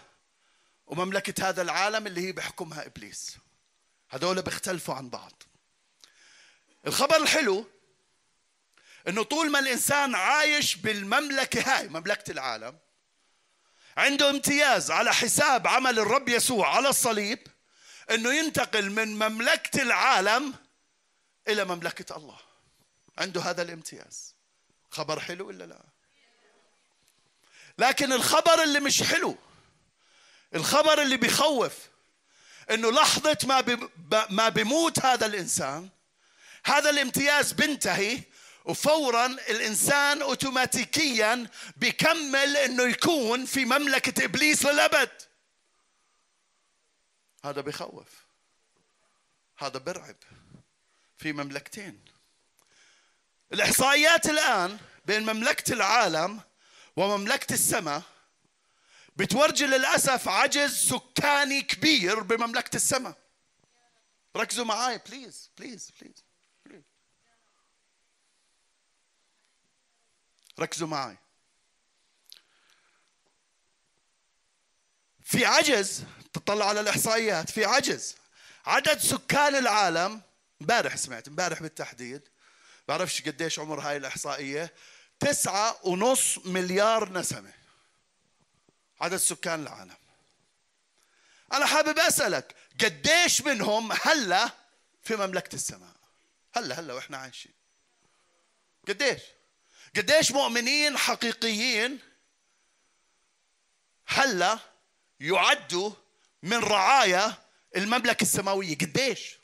ومملكة هذا العالم اللي هي بحكمها إبليس. هذول بيختلفوا عن بعض. الخبر الحلو إنه طول ما الإنسان عايش بالمملكة هاي مملكة العالم عنده امتياز على حساب عمل الرب يسوع على الصليب إنه ينتقل من مملكة العالم إلى مملكة الله. عنده هذا الامتياز. خبر حلو ولا لا؟ لكن الخبر اللي مش حلو الخبر اللي بيخوف إنه لحظة ما ما بيموت هذا الإنسان هذا الامتياز بينتهي وفورا الإنسان اوتوماتيكيا بيكمل إنه يكون في مملكة إبليس للأبد. هذا بخوف هذا برعب في مملكتين. الإحصائيات الآن بين مملكة العالم ومملكة السماء بتورجي للأسف عجز سكاني كبير بمملكة السماء. ركزوا معي please please please ركزوا معي في عجز تطلع على الإحصائيات في عجز. عدد سكان العالم امبارح سمعت امبارح بالتحديد بعرفش قديش عمر هاي الإحصائية تسعة ونص مليار نسمة. عدد سكان العالم. أنا حابب أسألك قديش منهم هلا في مملكة السماء؟ هلا هلا وإحنا عايشين. قديش؟ قديش مؤمنين حقيقيين هلا يعدوا من رعايا المملكة السماوية؟ قديش؟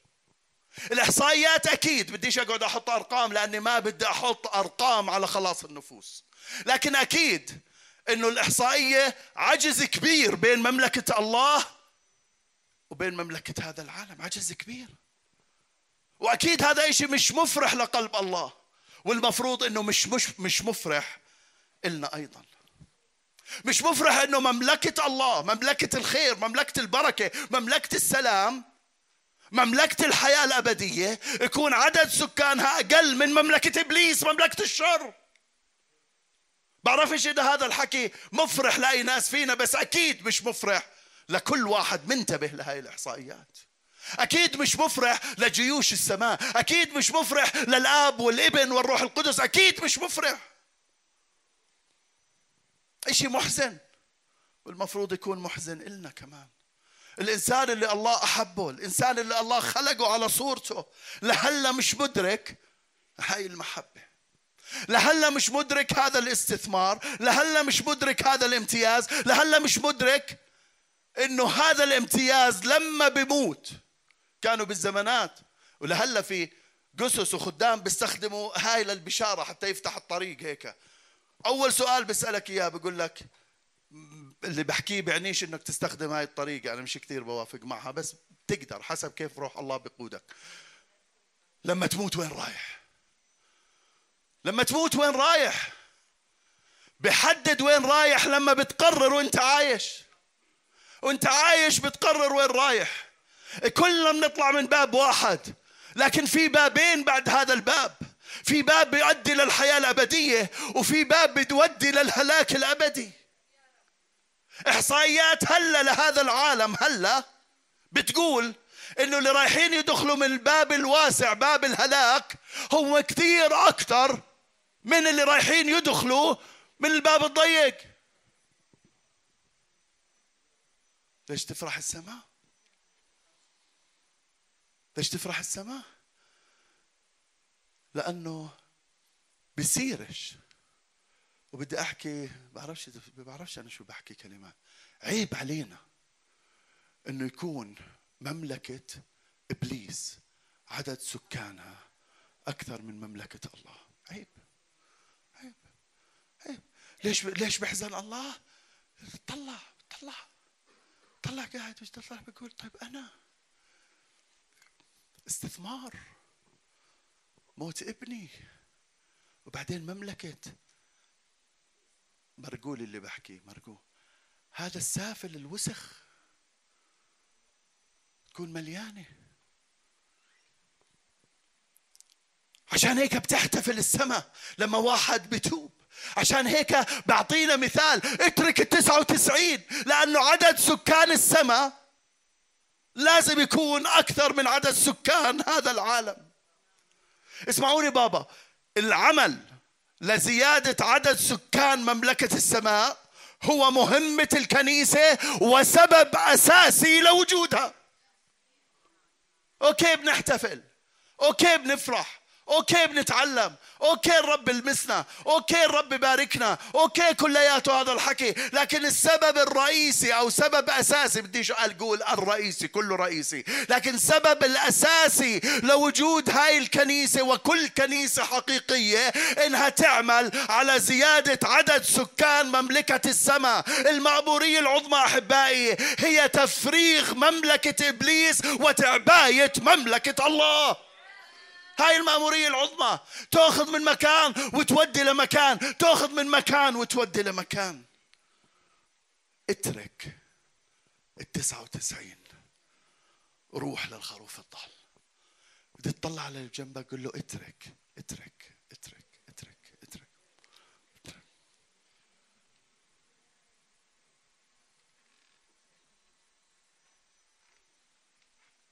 الإحصائيات أكيد بديش أقعد أحط أرقام لأني ما بدي أحط أرقام على خلاص النفوس. لكن أكيد إنه الإحصائية عجز كبير بين مملكة الله وبين مملكة هذا العالم عجز كبير. وأكيد هذا شيء مش مفرح لقلب الله والمفروض إنه مش مش مش مفرح إلنا أيضا. مش مفرح إنه مملكة الله مملكة الخير مملكة البركة مملكة السلام مملكة الحياة الأبدية يكون عدد سكانها أقل من مملكة إبليس مملكة الشر. بعرفش إذا هذا الحكي مفرح لأي ناس فينا بس أكيد مش مفرح لكل واحد منتبه لهذه الإحصائيات. أكيد مش مفرح لجيوش السماء أكيد مش مفرح للآب والابن والروح القدس أكيد مش مفرح. إشي محزن والمفروض يكون محزن إلنا كمان. الإنسان اللي الله أحبه الإنسان اللي الله خلقه على صورته لهلا مش مدرك هاي المحبة. لهلا مش مدرك هذا الاستثمار لهلا مش مدرك هذا الامتياز لهلا مش مدرك إنه هذا الامتياز لما بموت كانوا بالزمانات. ولهلا في قسس وخدام بيستخدموا هاي للبشارة حتى يفتح الطريق هيك. أول سؤال بسألك إياه بقول لك اللي بحكيه بعنيش إنك تستخدم هاي الطريقة أنا مش كثير بوافق معها بس تقدر حسب كيف روح الله بقودك لما تموت وين رايح؟ لما تموت وين رايح؟ بحدد وين رايح لما بتقرر وانت عايش. وانت عايش بتقرر وين رايح. كلنا بنطلع من باب واحد لكن في بابين بعد هذا الباب. في باب بيؤدي للحياة الأبدية وفي باب بيودي للهلاك الأبدي. إحصائيات هلأ لهذا العالم هلأ بتقول إنه اللي رايحين يدخلوا من الباب الواسع باب الهلاك هو كثير أكثر من اللي رايحين يدخلوا من الباب الضيق. ليش تفرح السماء؟ ليش تفرح السماء؟ لأنه بصيرش. وبدي أحكي بعرفش بعرفش أنا شو بحكي كلمات عيب علينا إنه يكون مملكة إبليس عدد سكانها أكثر من مملكة الله عيب عيب عيب ليش ليش بحزن الله؟ طلع طلع. طلع قاعد طلع؟ بقول طيب أنا استثمار. موت ابني. وبعدين مملكة. مرقول اللي بحكي مرقول. هذا السافل الوسخ. تكون مليانة. عشان هيك بتحتفل السماء لما واحد بتوب. عشان هيك بعطينا مثال. اترك التسعة وتسعين لأنه عدد سكان السماء لازم يكون أكثر من عدد سكان هذا العالم. اسمعوني بابا العمل لزيادة عدد سكان مملكة السماء هو مهمة الكنيسة وسبب أساسي لوجودها. أوكي بنحتفل. okay بنفرح. okay بنتعلم. okay الرب لمسنا okay الرب باركنا okay كلياته هذا الحكي. لكن السبب الرئيسي أو سبب أساسي بديش أقول؟ الرئيسي كله رئيسي. لكن السبب الأساسي لوجود هاي الكنيسة وكل كنيسة حقيقية إنها تعمل على زيادة عدد سكان مملكة السماء. المأمورية العظمى أحبائي هي تفريغ مملكة إبليس وتعباية مملكة الله. هاي المأمورية العظمى. تأخذ من مكان وتودي لمكان. تأخذ من مكان وتودي لمكان. اترك التسعة وتسعين. روح للخروف الضال. بدي تطلع على اللي جنبك قل له اترك اترك اترك اترك اترك, اترك.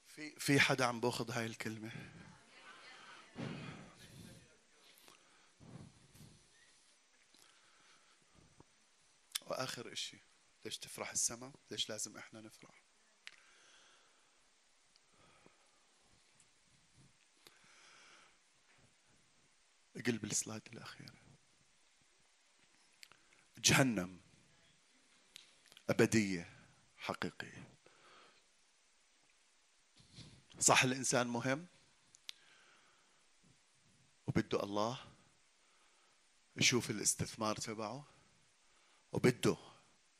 في في حدا عم بأخذ هاي الكلمة؟ واخر إشي. ليش تفرح السماء ليش لازم إحنا نفرح؟ قلب السلايد الأخير. جهنم. أبدية. حقيقية. صح الإنسان مهم؟ وبده الله يشوف الاستثمار تبعه؟ وبده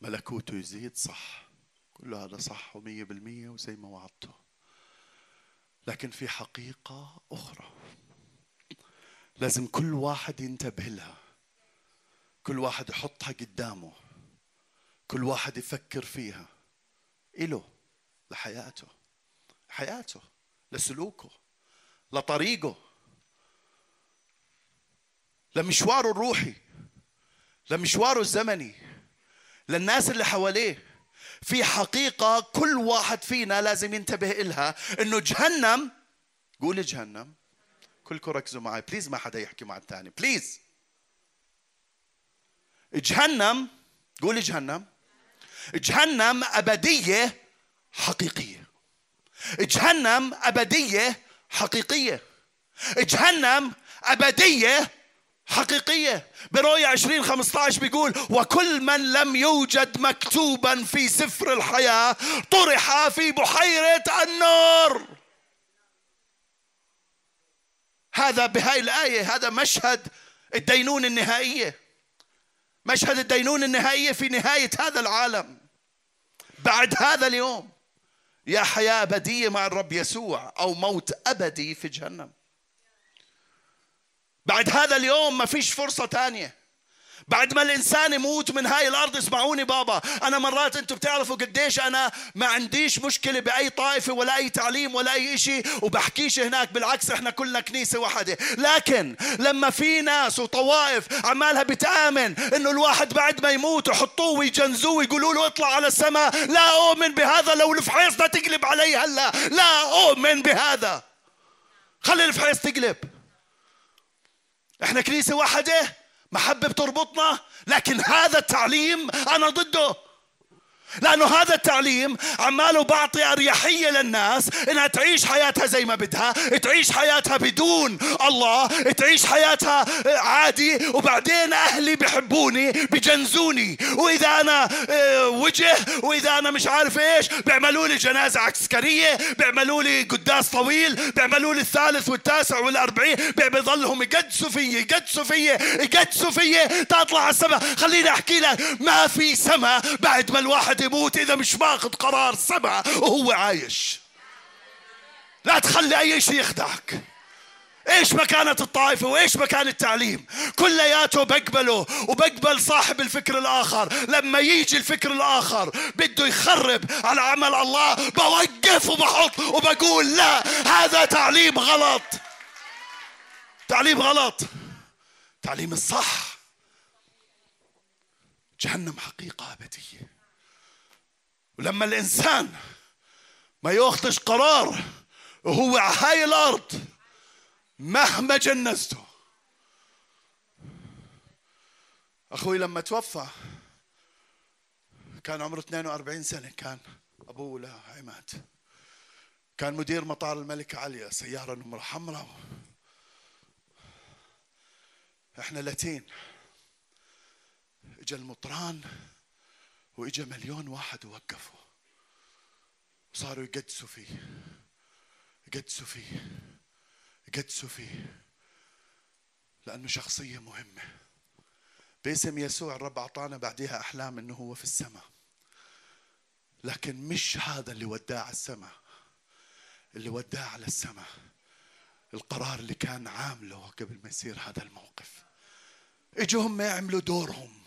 ملكوته يزيد صح. كل هذا صح ومية بالمية وزي ما وعدته. لكن في حقيقة أخرى. لازم كل واحد ينتبه لها. كل واحد يحطها قدامه. كل واحد يفكر فيها. إله لحياته. حياته لسلوكه لطريقه. لمشواره الروحي. لمشواره الزمني للناس اللي حواليه. في حقيقة كل واحد فينا لازم ينتبه إلها إنه جهنم قول جهنم. كلكم ركزوا معي please ما حدا يحكي مع الثاني. please جهنم قول جهنم. جهنم أبدية حقيقية. جهنم أبدية حقيقية. جهنم أبدية حقيقية. برؤية 20 15 بيقول وكل من لم يوجد مكتوبا في سفر الحياة طرح في بحيرة النار. هذا بهاي الآية هذا مشهد الدينون النهائية. مشهد الدينون النهائية في نهاية هذا العالم. بعد هذا اليوم يا حياة أبدية مع الرب يسوع أو موت أبدي في جهنم. بعد هذا اليوم ما فيش فرصة تانية. بعد ما الإنسان يموت من هاي الأرض اسمعوني بابا أنا مرات أنتم بتعرفوا قديش أنا ما عنديش مشكلة بأي طائفة ولا أي تعليم ولا أي شيء وبحكيش هناك بالعكس إحنا كلنا كنيسة واحدة. لكن لما في ناس وطوائف عمالها بتآمن إنه الواحد بعد ما يموت يحطوه ويجنزوه ويقولوا له اطلع على السماء لا أؤمن بهذا لو الفحيص تقلب علي هلا لا أؤمن بهذا. خلي الفحيص تقلب. إحنا كنيسة واحدة محبة بتربطنا لكن هذا التعليم أنا ضده. لأنه هذا التعليم عماله بعطي أريحية للناس إنها تعيش حياتها زي ما بدها تعيش حياتها بدون الله تعيش حياتها عادي وبعدين أهلي بحبوني بجنزوني وإذا أنا آه، وجه وإذا أنا مش عارف إيش بيعملوا لي جنازة عسكرية بيعملوا لي قداس طويل بيعملوا لي الثالث والتاسع والأربعين بيضلهم يقدسوا فيي يقدسوا فيي يقدسوا فيي تطلع على السماء. خليني أحكي لك ما في سماء بعد ما الواحد يموت إذا مش ماخذ قرار سبعة وهو عايش. لا تخلي أي شيء يخدعك. إيش مكانة الطائفة وإيش مكان التعليم؟ كلياته بقبله وبقبل صاحب الفكر الآخر. لما يجي الفكر الآخر بده يخرب على عمل الله. بوقف وبحط وبقول لا هذا تعليم غلط. تعليم غلط. تعليم الصح. جهنم حقيقة أبدية. ولما الإنسان ما ياخذش قرار وهو على هاي الأرض مهما جنزته. أخوي لما توفى كان عمره 42 سنة كان أبوه له عماد كان مدير مطار الملكة عليا سيارة نمرة حمراء. إحنا لاتين. إجا المطران. وإجا مليون واحد ووقفوا. وصاروا يقدسوا فيه. يقدسوا فيه. يقدسوا فيه. لأنه شخصية مهمة. باسم يسوع الرب أعطانا بعدها أحلام أنه هو في السماء. لكن مش هذا اللي وداه على السماء. اللي وداه على السماء. القرار اللي كان عامله قبل ما يصير هذا الموقف. إجوا هم يعملوا دورهم.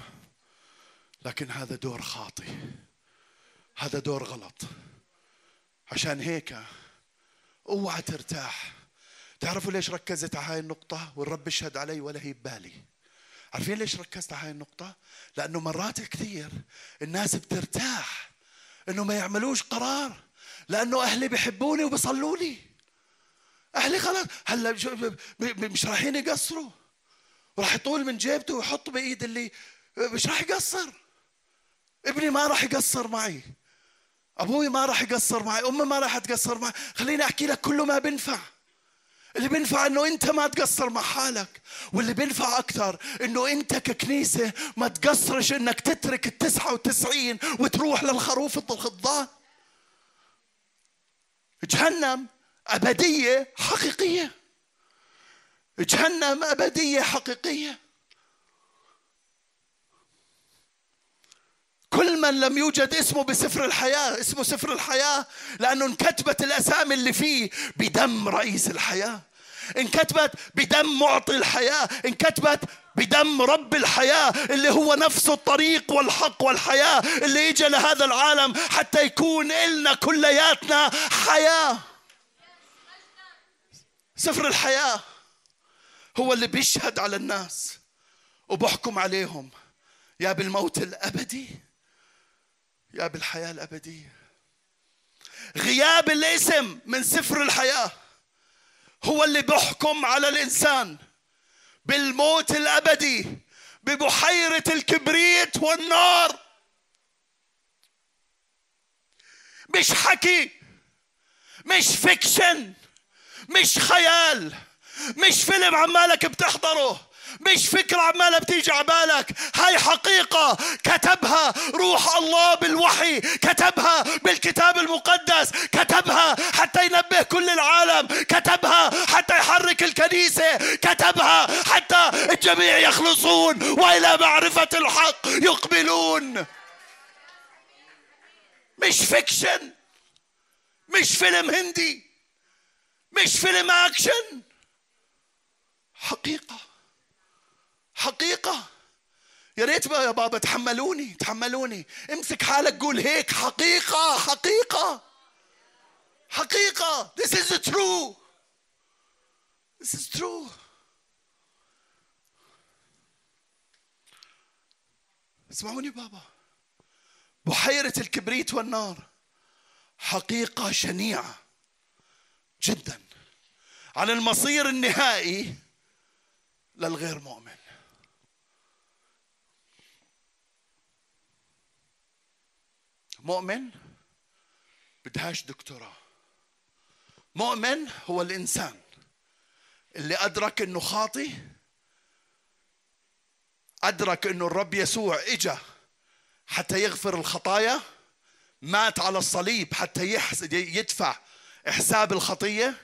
لكن هذا دور خاطئ. هذا دور غلط. عشان هيك اوعى ترتاح. تعرفوا ليش ركزت على هاي النقطة؟ والرب يشهد علي ولا هي ببالي. عارفين ليش ركزت على هاي النقطة؟ لأنه مرات كثير الناس بترتاح إنه ما يعملوش قرار لأنه أهلي بحبوني وبصلوا لي أهلي خلاص هلا مش رايحين يقصروا. راح يطول من جيبته ويحط بإيد اللي مش راح يقصر. ابني ما راح يقصر معي. أبوي ما راح يقصر معي. أمي ما راح تقصر معي. خليني أحكي لك كله ما بنفع اللي بينفع إنه أنت ما تقصر مع حالك واللي بينفع أكثر إنه أنت ككنيسة ما تقصرش إنك تترك التسعة وتسعين وتروح للخروف الضال جهنم أبدية حقيقية. جهنم أبدية حقيقية. كل من لم يوجد اسمه بسفر الحياة اسمه سفر الحياة لأنه انكتبت الأسامي اللي فيه بدم رئيس الحياة. انكتبت بدم معطي الحياة انكتبت بدم رب الحياة اللي هو نفس الطريق والحق والحياة اللي اجى لهذا العالم حتى يكون إلنا كلياتنا حياة. سفر الحياة هو اللي بيشهد على الناس وبحكم عليهم يا بالموت الأبدي. يا بالحياة الأبدية. غياب الاسم من سفر الحياة هو اللي بيحكم على الإنسان بالموت الأبدي ببحيرة الكبريت والنار. مش حكي مش فيكشن مش خيال مش فيلم عمالك بتحضره. مش فكرة عمالة بتيجي عبالك هاي حقيقة. كتبها روح الله بالوحي. كتبها بالكتاب المقدس. كتبها حتى ينبه كل العالم. كتبها حتى يحرك الكنيسة. كتبها حتى الجميع يخلصون وإلى معرفة الحق يقبلون. مش فيكشن. مش فيلم هندي. مش فيلم أكشن. حقيقة. حقيقة. يا ريت بقى يا بابا تحملوني تحملوني. امسك حالك قول هيك حقيقة حقيقة. حقيقة. This is true. This is true. اسمعوني بابا. بحيرة الكبريت والنار. حقيقة شنيعة جدا. عن المصير النهائي للغير مؤمن. مؤمن بدهاش دكتوراه. مؤمن هو الإنسان اللي أدرك أنه خاطي أدرك أنه الرب يسوع إجا حتى يغفر الخطايا مات على الصليب حتى يدفع حساب الخطية.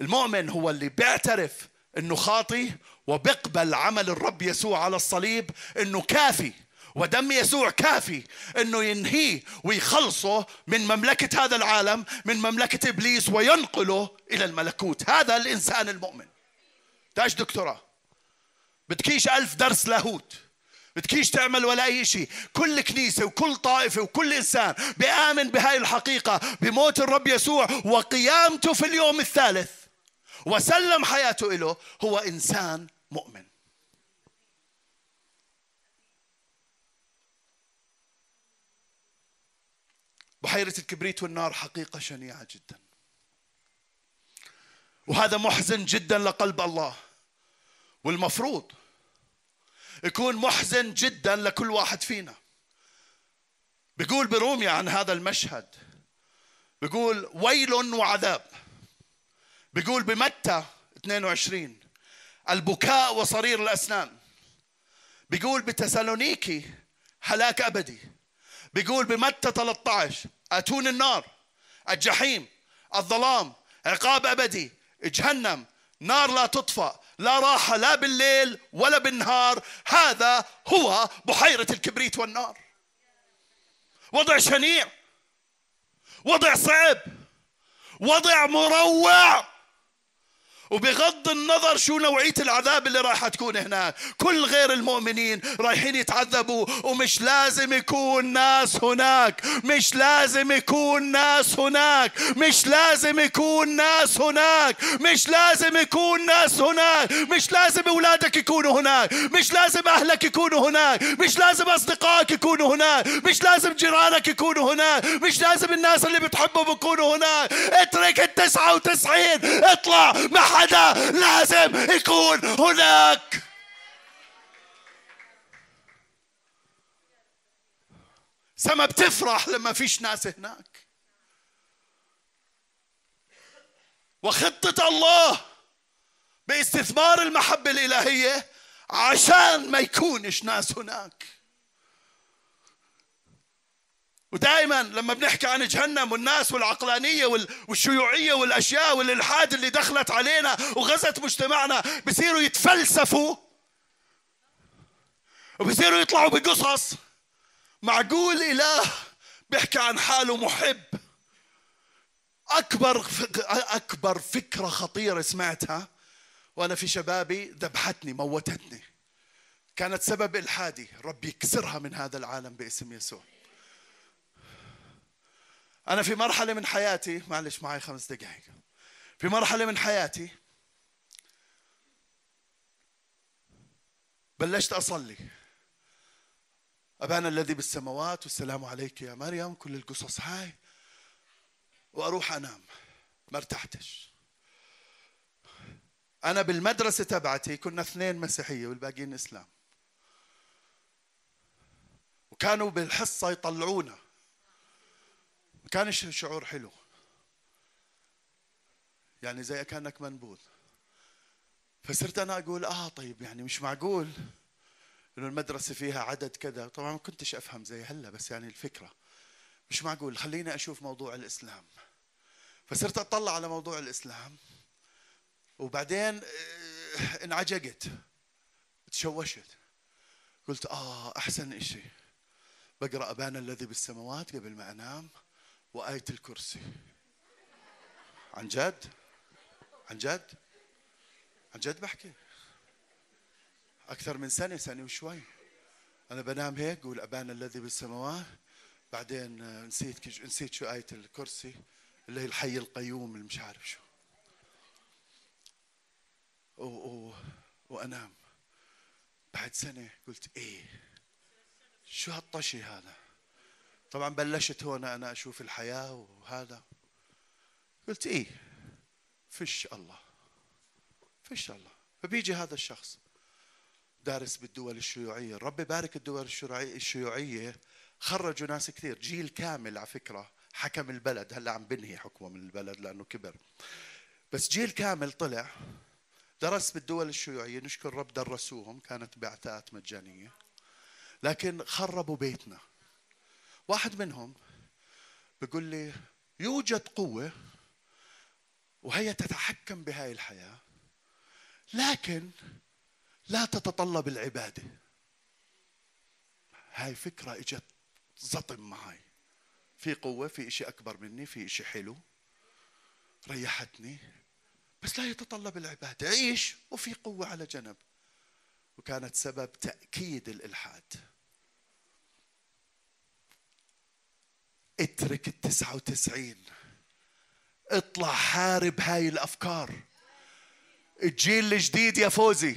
المؤمن هو اللي بيعترف إنه خاطي وبيقبل عمل الرب يسوع على الصليب إنه كافي. ودم يسوع كافي إنه ينهيه ويخلصه من مملكة هذا العالم من مملكة إبليس وينقله إلى الملكوت. هذا الإنسان المؤمن. تاج دكتوراه بتكيش ألف درس لاهوت. بتكيش تعمل ولا أي شيء كل كنيسة وكل طائفة وكل إنسان بيآمن بهاي الحقيقة بموت الرب يسوع وقيامته في اليوم الثالث وسلم حياته له هو إنسان مؤمن. بحيرة الكبريت والنار حقيقة شنيعة جدا. وهذا محزن جدا لقلب الله. والمفروض يكون محزن جدا لكل واحد فينا. بيقول بروميا عن هذا المشهد. بيقول ويل وعذاب. بيقول بمتى؟ 22 البكاء وصرير الأسنان. بيقول بتسالونيكي هلاك أبدي. بيقول بمتى 13 أتون النار الجحيم الظلام عقاب أبدي جهنم. نار لا تطفأ لا راحة لا بالليل ولا بالنهار. هذا هو بحيرة الكبريت والنار. وضع شنيع وضع صعب وضع مروع. وبغض النظر شو نوعية العذاب اللي راح تكون هناك. كل غير المؤمنين رايحين يتعذبوا ومش لازم يكون ناس هناك. مش لازم يكون ناس هناك. مش لازم يكون ناس هناك. مش لازم يكون ناس هناك. مش لازم أولادك يكونوا هناك. مش لازم أهلك يكونوا هناك. مش لازم أصدقائك يكونوا هناك. مش لازم جيرانك يكونوا هناك. مش لازم الناس اللي بتحبهم يكونوا هناك. اترك التسعة وتسعين. اطلع مع حدا لازم يكون هناك. سما بتفرح لما فيش ناس هناك. وخطة الله باستثمار المحبة الإلهية عشان ما يكونش ناس هناك. ودائما لما بنحكي عن جهنم والناس والعقلانية والشيوعية والأشياء والإلحاد اللي دخلت علينا وغزت مجتمعنا بصيروا يتفلسفوا وبصيروا يطلعوا بقصص. معقول إله بيحكي عن حاله محب. أكبر أكبر فكرة خطيرة سمعتها وأنا في شبابي ذبحتني موتتني. كانت سبب إلحادي. ربي يكسرها من هذا العالم باسم يسوع. أنا في مرحلة من حياتي معلش معي خمس دقائق في مرحلة من حياتي بلشت أصلي. أبانا الذي بالسماوات والسلام عليك يا مريم كل القصص هاي. وأروح أنام. ما ارتحتش. أنا بالمدرسة تبعتي كنا اثنين مسيحية والباقيين إسلام. وكانوا بالحصة يطلعونا. ما كانش شعور حلو. يعني زي كأنك منبوذ. فصرت أنا أقول آه طيب يعني مش معقول إنه المدرسة فيها عدد كذا. طبعا ما كنتش أفهم زي هلا بس يعني الفكرة. مش معقول. خليني أشوف موضوع الإسلام. فصرت أطلع على موضوع الإسلام وبعدين آه، انعجقت. تشوشت. قلت آه أحسن إشي. بقرأ ابانا الذي بالسماوات قبل ما أنام. وآية الكرسي. عن جد؟ عن جد؟ عن جد بحكي. أكثر من سنة سنة وشوي. أنا بنام هيك قول أبانا الذي بالسماوات. بعدين نسيت نسيت شو آية الكرسي. اللي هي الحي القيوم اللي مش عارف شو. و... و... وأنام. بعد سنة قلت إيه؟ شو هالطشي هذا؟ طبعا بلشت هون أنا أشوف الحياة وهذا. قلت إيه فش الله فش الله. فبيجي هذا الشخص دارس بالدول الشيوعية. رب بارك الدول الشيوعية. خرجوا ناس كثير. جيل كامل على فكرة. حكم البلد. هلأ عم بنهي حكمه من البلد لأنه كبر. بس جيل كامل طلع درس بالدول الشيوعية. نشكر رب درسوهم. كانت بعثات مجانية. لكن خربوا بيتنا. واحد منهم بيقول لي يوجد قوة وهي تتحكم بهاي الحياة لكن لا تتطلب العبادة. هاي فكرة إجت زطم معي في قوة في إشي أكبر مني في إشي حلو ريحتني بس لا يتطلب العبادة. عيش وفي قوة على جنب. وكانت سبب تأكيد الإلحاد. اترك التسعة وتسعين. اطلع حارب هاي الأفكار. الجيل الجديد يا فوزي.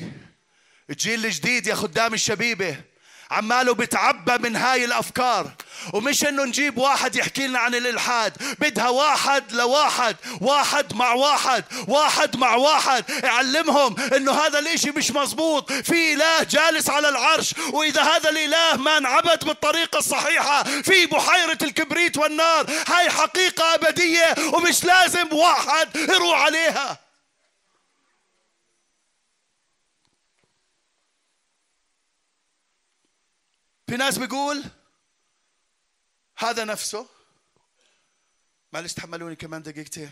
الجيل الجديد يا خدام الشبيبة. عماله بتعبى من هاي الأفكار. ومش إنه نجيب واحد يحكي لنا عن الإلحاد. بدها واحد لواحد. واحد مع واحد. واحد مع واحد. يعلمهم إنه هذا الإشي مش مزبوط. في إله جالس على العرش. وإذا هذا الإله ما انعبد بالطريقة الصحيحة في بحيرة الكبريت والنار. هاي حقيقة أبدية. ومش لازم واحد يروح عليها. في ناس بيقول هذا نفسه. معلش تحملوني كمان دقيقتين.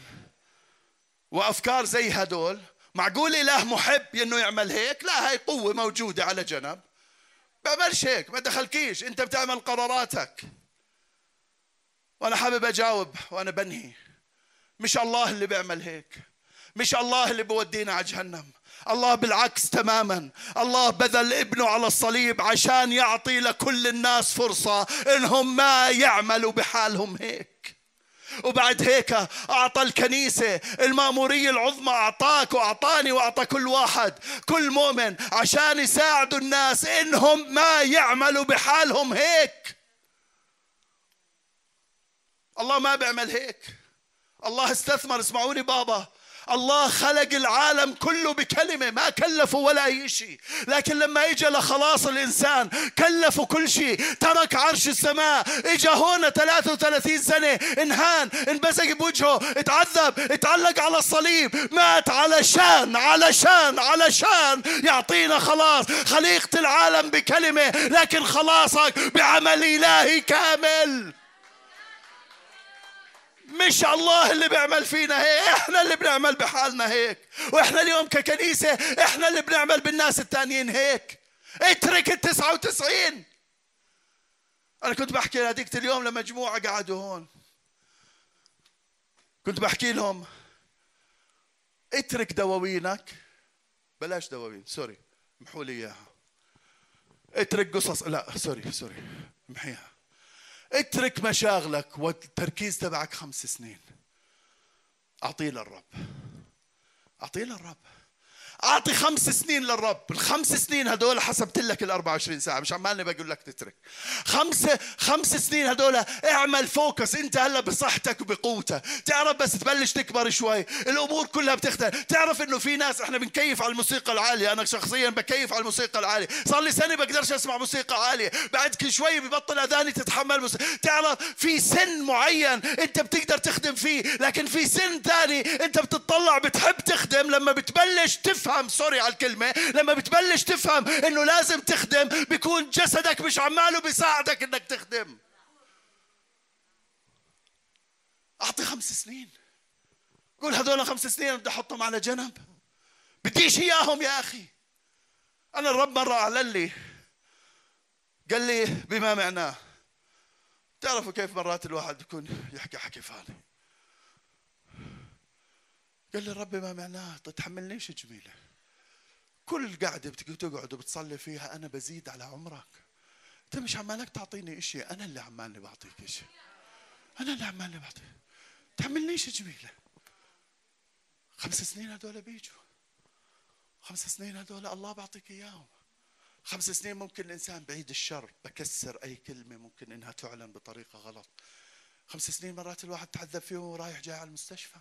وأفكار زي هدول معقول إله محب إنه يعمل هيك؟ لا هاي قوة موجودة على جنب. بعملش هيك ما دخلكيش أنت بتعمل قراراتك. وأنا حابب أجاوب وأنا بنهي. مش الله اللي بيعمل هيك. مش الله اللي بودينا على جهنم. الله بالعكس تماما. الله بذل ابنه على الصليب عشان يعطي لكل الناس فرصة إنهم ما يعملوا بحالهم هيك. وبعد هيك أعطى الكنيسة المأمورية العظمى أعطاك وأعطاني وأعطى كل واحد كل مؤمن عشان يساعدوا الناس إنهم ما يعملوا بحالهم هيك. الله ما بيعمل هيك. الله استثمر اسمعوني بابا. الله خلق العالم كله بكلمة ما كلفه ولا أي شيء. لكن لما إجا لخلاص الإنسان كلفه كل شيء. ترك عرش السماء. إجا هون 33 سنة انهان انبزق بوجهه اتعذب اتعلق على الصليب مات علشان علشان علشان يعطينا خلاص. خليقة العالم بكلمة لكن خلاصك بعمل إلهي كامل. مش الله اللي بيعمل فينا هيك إحنا اللي بنعمل بحالنا هيك. وإحنا اليوم ككنيسة إحنا اللي بنعمل بالناس التانيين هيك. اترك التسعة وتسعين. أنا كنت بحكي هذيك اليوم لمجموعة قعدوا هون. كنت بحكي لهم اترك دواوينك. بلاش دواوين sorry محوا لي إياها. اترك قصص لا sorry sorry محيها اترك مشاغلك والتركيز تبعك خمس سنين. أعطيه للرب. أعطيه للرب. أعطي خمس سنين للرب. الخمس سنين هدول حسبت لك ال 24 ساعة. مش عمالي بقول لك تترك. خمس خمس سنين هدول اعمل focus. انت هلا بصحتك وبقوتك تعرف بس تبلش تكبر شوي. الأمور كلها بتختلف. تعرف إنه في ناس إحنا بنكيف على الموسيقى العالية. أنا شخصيا بكيف على الموسيقى العالية. صار لي سنة بقدرش أسمع موسيقى عالية. بعد كل شوي ببطل أذاني تتحمل موسيقى. تعرف في سن معين أنت بتقدر تخدم فيه. لكن في سن ثاني أنت بتطلع بتحب تخدم. لما بتبلش تفهم sorry على الكلمة لما بتبلش تفهم إنه لازم تخدم بيكون جسدك مش عماله بيساعدك إنك تخدم. أعطي خمس سنين. قول هذول خمس سنين بدي أحطهم على جنب. بديش إياهم يا أخي. أنا الرب مرة أعلن لي قال لي بما معناه تعرفوا كيف مرات الواحد يكون يحكي حكي فاني؟ قال لي الرب ما معناه تتحملنيش جميلة؟ كل قعده بتقعد وبتصلي فيها أنا بزيد على عمرك. أنت مش عمالك تعطيني إشي أنا اللي عمالي بعطيك إشي. أنا اللي عمالي بعطيك. تحملنيش جميلة. خمس سنين هدول بيجوا. خمس سنين هدول الله بعطيك إياهم. خمس سنين ممكن الإنسان بعيد الشر بكسر أي كلمة ممكن إنها تعلن بطريقة غلط. خمس سنين مرات الواحد تعذب فيهم ورايح جاي على المستشفى.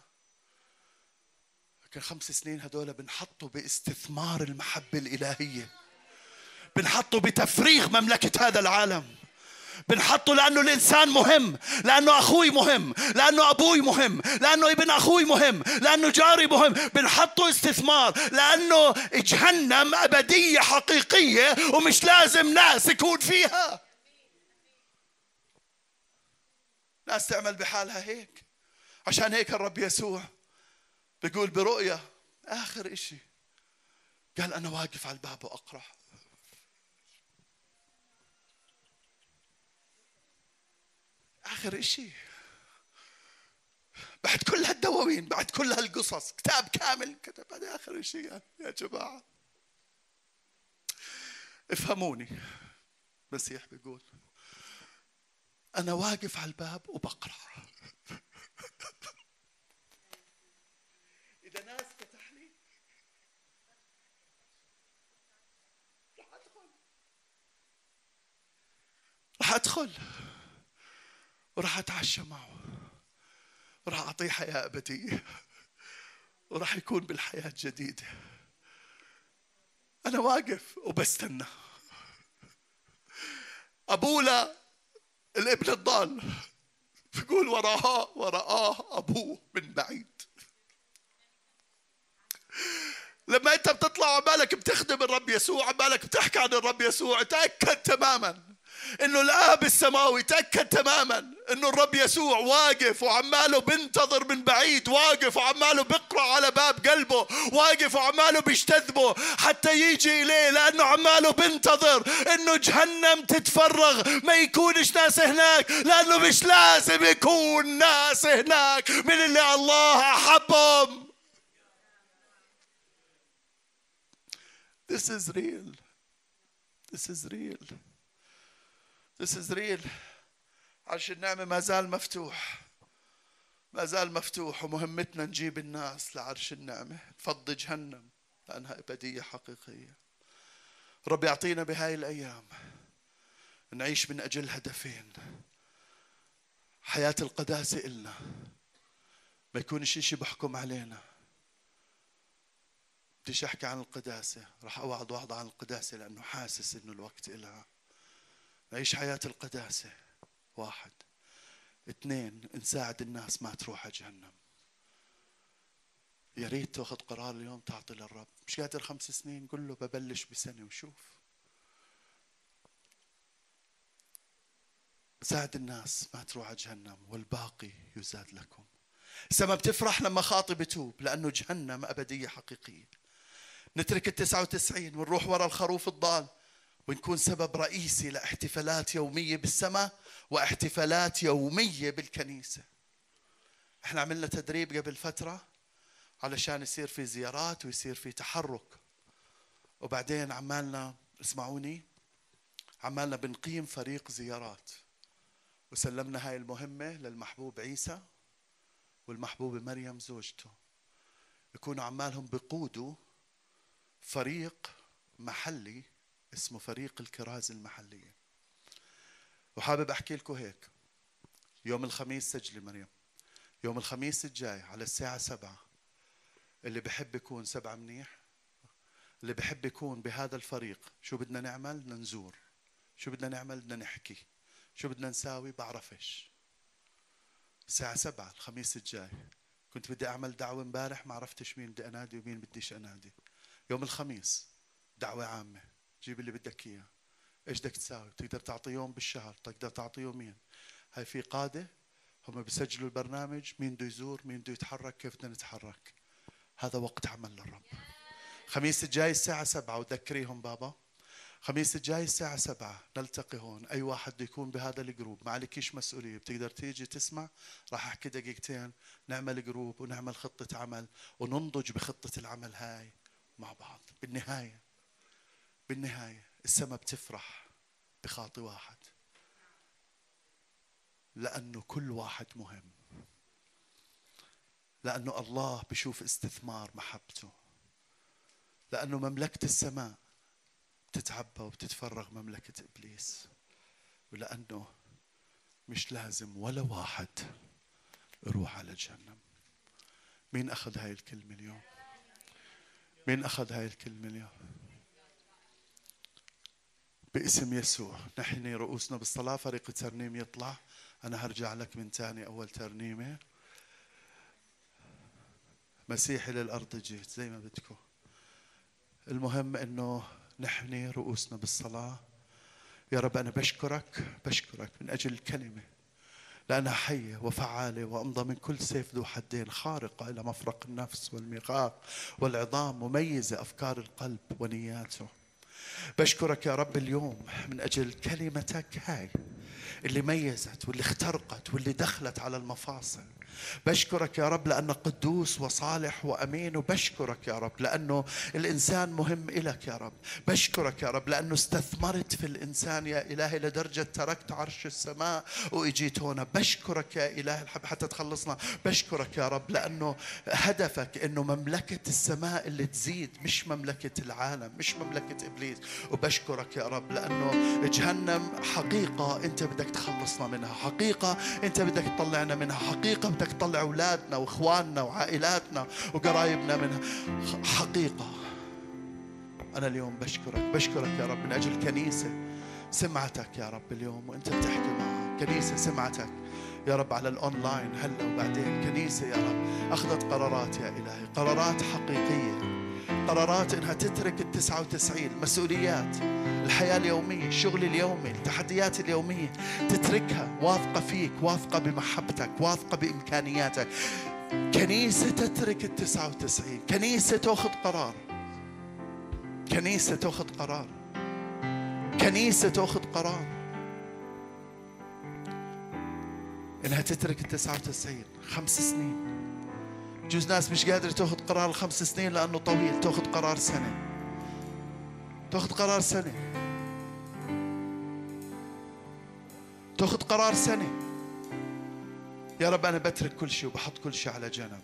لكن خمس سنين هدول بنحطوا باستثمار المحبة الإلهية. بنحطوا بتفريغ مملكة هذا العالم. بنحطه لأنه الإنسان مهم لأنه أخوي مهم لأنه أبوي مهم لأنه ابن أخوي مهم لأنه جاري مهم. بنحطه استثمار لأنه جهنم أبدية حقيقية ومش لازم ناس يكون فيها. ناس تعمل بحالها هيك. عشان هيك الرب يسوع بيقول برؤيا آخر إشي. قال أنا واقف على الباب واقرع آخر إشي. بعد كل هالدواوين بعد كل هالقصص كتاب كامل كتب هذا آخر إشي. يا جماعة. افهموني. المسيح بيقول أنا واقف على الباب وبقرأ. ناس فتح لي راح أدخل. راح أدخل. وراح أتعشى معه. وراح أعطيه حياة أبدية. وراح يكون بالحياة جديده أنا واقف وبستنى. ابولا الابن الضال بيقول وراه ورآه أبوه من بعيد. لما انت بتطلع عمالك بتخدم الرب يسوع عمالك بتحكي عن الرب يسوع تأكد تماما إنه الآب السماوي تأكد تماما إنه الرب يسوع واقف وعماله بينتظر من بعيد واقف وعماله بيقرأ على باب قلبه واقف وعماله بيجتذبه حتى يجي إليه لأنه عماله بينتظر إنه جهنم تتفرغ ما يكونش ناس هناك لأنه مش لازم يكون ناس هناك من اللي الله أحبهم. This is real. This is real. This is real. عرش النعمة ما زال مفتوح ما زال مفتوح ومهمتنا نجيب الناس لعرش النعمة نفضي جهنم لأنها أبدية حقيقية رب يعطينا بهاي الأيام نعيش من أجل هدفين حياة القداسة إلنا ما يكونش شيء بحكم علينا بديش أحكي عن القداسة راح أوعد وعظ عن القداسة لأنه حاسس إنه الوقت إلها. نعيش حياة القداسة. واحد. اثنين نساعد الناس ما تروح على جهنم. يا ريت تأخذ قرار اليوم تعطي للرب. مش قادر خمس سنين قل له ببلش بسنة وشوف. ساعد الناس ما تروح على جهنم والباقي يزاد لكم. السما بتفرح لما خاطب يتوب لأنه جهنم أبدية حقيقية. نترك التسعة وتسعين ونروح ورا الخروف الضال. ونكون سبب رئيسي لاحتفالات يومية بالسماء واحتفالات يومية بالكنيسة. إحنا عملنا تدريب قبل فترة علشان يصير في زيارات ويصير في تحرك. وبعدين عمالنا اسمعوني عمالنا بنقيم فريق زيارات. وسلمنا هاي المهمة للمحبوب عيسى والمحبوبة مريم زوجته. يكونوا عمالهم بقودوا فريق محلي اسمه فريق الكراز المحلية. وحابب أحكي لكم هيك. يوم الخميس سجلي مريم. يوم الخميس الجاي على الساعة سبعة. اللي بحب يكون سبعة منيح. اللي بحب يكون بهذا الفريق. شو بدنا نعمل؟ بدنا نزور. شو بدنا نعمل؟ بدنا نحكي. شو بدنا نساوي؟ بعرفش الساعة سبعة الخميس الجاي. كنت بدي أعمل دعوة امبارح ما عرفتش مين بدي أنادي ومين بديش أنادي. يوم الخميس. دعوة عامة. جيب اللي بدك إياه. إيش بدك تساوي؟ بتقدر تعطي يوم بالشهر تقدر تعطي يومين. هاي في قادة. هم بيسجلوا البرنامج. مين بده يزور؟ مين بده يتحرك؟ كيف بدنا نتحرك؟ هذا وقت عمل للرب. خميس الجاي الساعة سبعة. وذكريهم بابا. خميس الجاي الساعة سبعة. نلتقي هون. أي واحد بده يكون بهذا الجروب. ما عليكيش مسؤولية. بتقدر تيجي تسمع. راح أحكي دقيقتين. نعمل جروب ونعمل خطة عمل وننضج بخطة العمل هاي. مع بعض. بالنهاية بالنهاية السماء بتفرح بخاطي واحد. لأنه كل واحد مهم. لأنه الله بشوف استثمار محبته. لأنه مملكة السماء بتتعبى وبتتفرغ مملكة إبليس. ولأنه مش لازم ولا واحد يروح على جهنم. مين أخذ هاي الكلمة اليوم؟ مين أخذ هاي الكلمة اليوم؟ باسم يسوع. نحن رؤوسنا بالصلاة فريق الترنيم يطلع. أنا هرجع لك من تاني أول ترنيمة. مسيحي للأرض جيت زي ما بدكم. المهم أنه نحن رؤوسنا بالصلاة. يا رب أنا بشكرك بشكرك من أجل الكلمة. لأنها حية وفعالة وأمضى من كل سيف ذو حدين خارقة إلى مفرق النفس والميقاق والعظام مميزة أفكار القلب ونياته. بشكرك يا رب اليوم من أجل كلمتك هاي اللي ميزت واللي اخترقت واللي دخلت على المفاصل. بشكرك يا رب لأنك قدوس وصالح وأمين وبشكرك يا رب لأنه الإنسان مهم إلك يا رب. بشكرك يا رب لأنه استثمرت في الإنسان يا إلهي لدرجة تركت عرش السماء وإجيت هنا بشكرك يا إلهي الحب حتى تخلصنا. بشكرك يا رب لأنه هدفك أنه مملكة السماء اللي تزيد مش مملكة العالم مش مملكة إبليس. وبشكرك يا رب لأنه جهنم حقيقة أنت بدك تخلصنا منها حقيقة أنت بدك تطلعنا منها حقيقة بدك تطلع أولادنا وإخواننا وعائلاتنا وقرايبنا منها حقيقة. أنا اليوم بشكرك بشكرك يا رب من أجل كنيسة سمعتك يا رب اليوم وأنت بتحكي معها. كنيسة سمعتك يا رب على الأونلاين هلا وبعدين. كنيسة يا رب أخذت قرارات يا إلهي قرارات حقيقية. قرارات إنها تترك ال 99 مسؤوليات الحياة اليومية الشغل اليومي التحديات اليومية تتركها. واثقة فيك واثقة بمحبتك واثقة بإمكانياتك. كنيسة تترك ال 99 كنيسة تأخذ قرار. كنيسة تأخذ قرار. كنيسة تأخذ قرار. إنها تترك ال 99 خمس سنين. جوز ناس مش قادرة تاخذ قرار الخمس سنين لأنه طويل تاخذ قرار سنة. تاخذ قرار سنة. تاخذ قرار سنة. يا رب أنا بترك كل شيء وبحط كل شيء على جنب.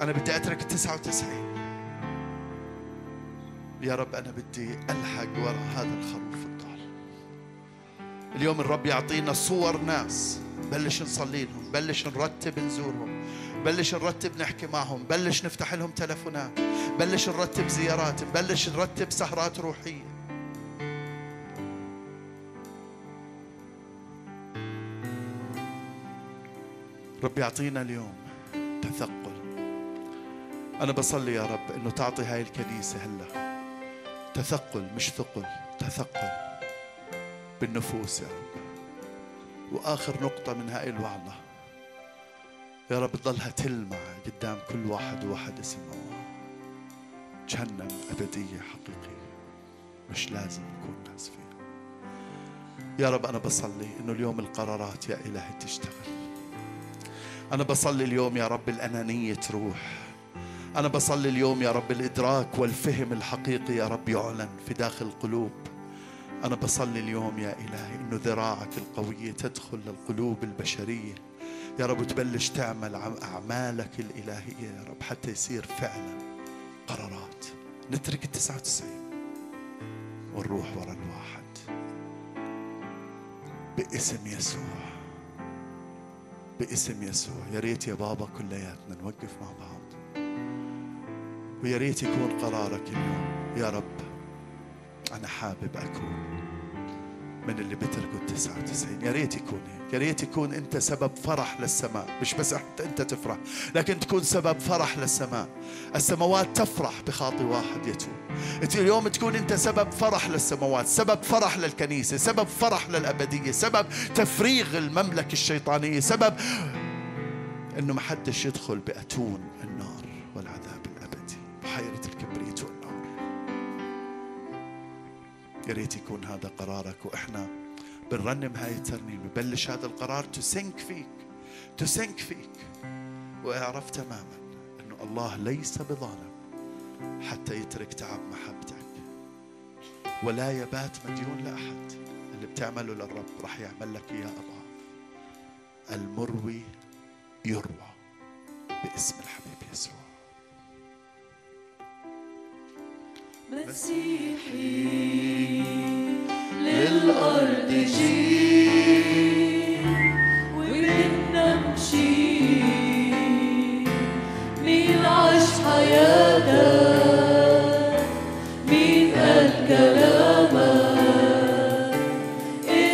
أنا بدي أترك التسعة وتسعين. يا رب أنا بدي ألحق وراء هذا الخروف الضال اليوم الرب يعطينا صور ناس. بلش نصلي لهم بلش نرتب نزورهم بلش نرتب نحكي معهم بلش نفتح لهم تلفونات بلش نرتب زيارات بلش نرتب سهرات روحية. رب يعطينا اليوم تثقل. أنا بصلي يا رب إنه تعطي هاي الكنيسة هلا. تثقل مش ثقل تثقل بالنفوس يا رب. وآخر نقطة من هاي الوعظة. يا رب تضلها تلمع قدام كل واحد وواحد يسمعوها جهنم أبدية حقيقية. مش لازم نكون ناس فيها. يا رب أنا بصلي إنه اليوم القرارات يا إلهي تشتغل. أنا بصلي اليوم يا رب الأنانية تروح. أنا بصلي اليوم يا رب الإدراك والفهم الحقيقي يا رب يعلن في داخل القلوب. أنا بصلي اليوم يا إلهي إنه ذراعك القوية تدخل للقلوب البشرية. يا رب تبلش تعمل أعمالك الإلهية يا رب حتى يصير فعلا قرارات. نترك التسعة وتسعين ونروح ورا الواحد باسم يسوع. باسم يسوع. يا ريت يا بابا كلياتنا نوقف مع بعض. ويا ريت يكون قرارك اليوم. يا رب أنا حابب أكون من اللي بتركوا التسعة وتسعين. يا ريت يكون هيك. يا ريت يكون أنت سبب فرح للسماء. مش بس حتى أنت تفرح لكن تكون سبب فرح للسماء. السماوات تفرح بخاطي واحد يتوب. اليوم تكون أنت سبب فرح للسماوات سبب فرح للكنيسة سبب فرح للأبدية سبب تفريغ المملكة الشيطانية سبب أنه ما حدش يدخل بأتون النار والعذاب. يا ريت يكون هذا قرارك وإحنا بنرنم هاي الترنيمه ببلش هذا القرار تسنك فيك تسنك فيك. واعرف تماما إنه الله ليس بظالم حتى يترك تعب محبتك. ولا يبات مديون لأحد. اللي بتعمله للرب راح يعمل لك إياه أضعاف. المروي يروى باسم الحبيب. مسيحي للأرض جي وبدنا نمشي مين عاش حياتي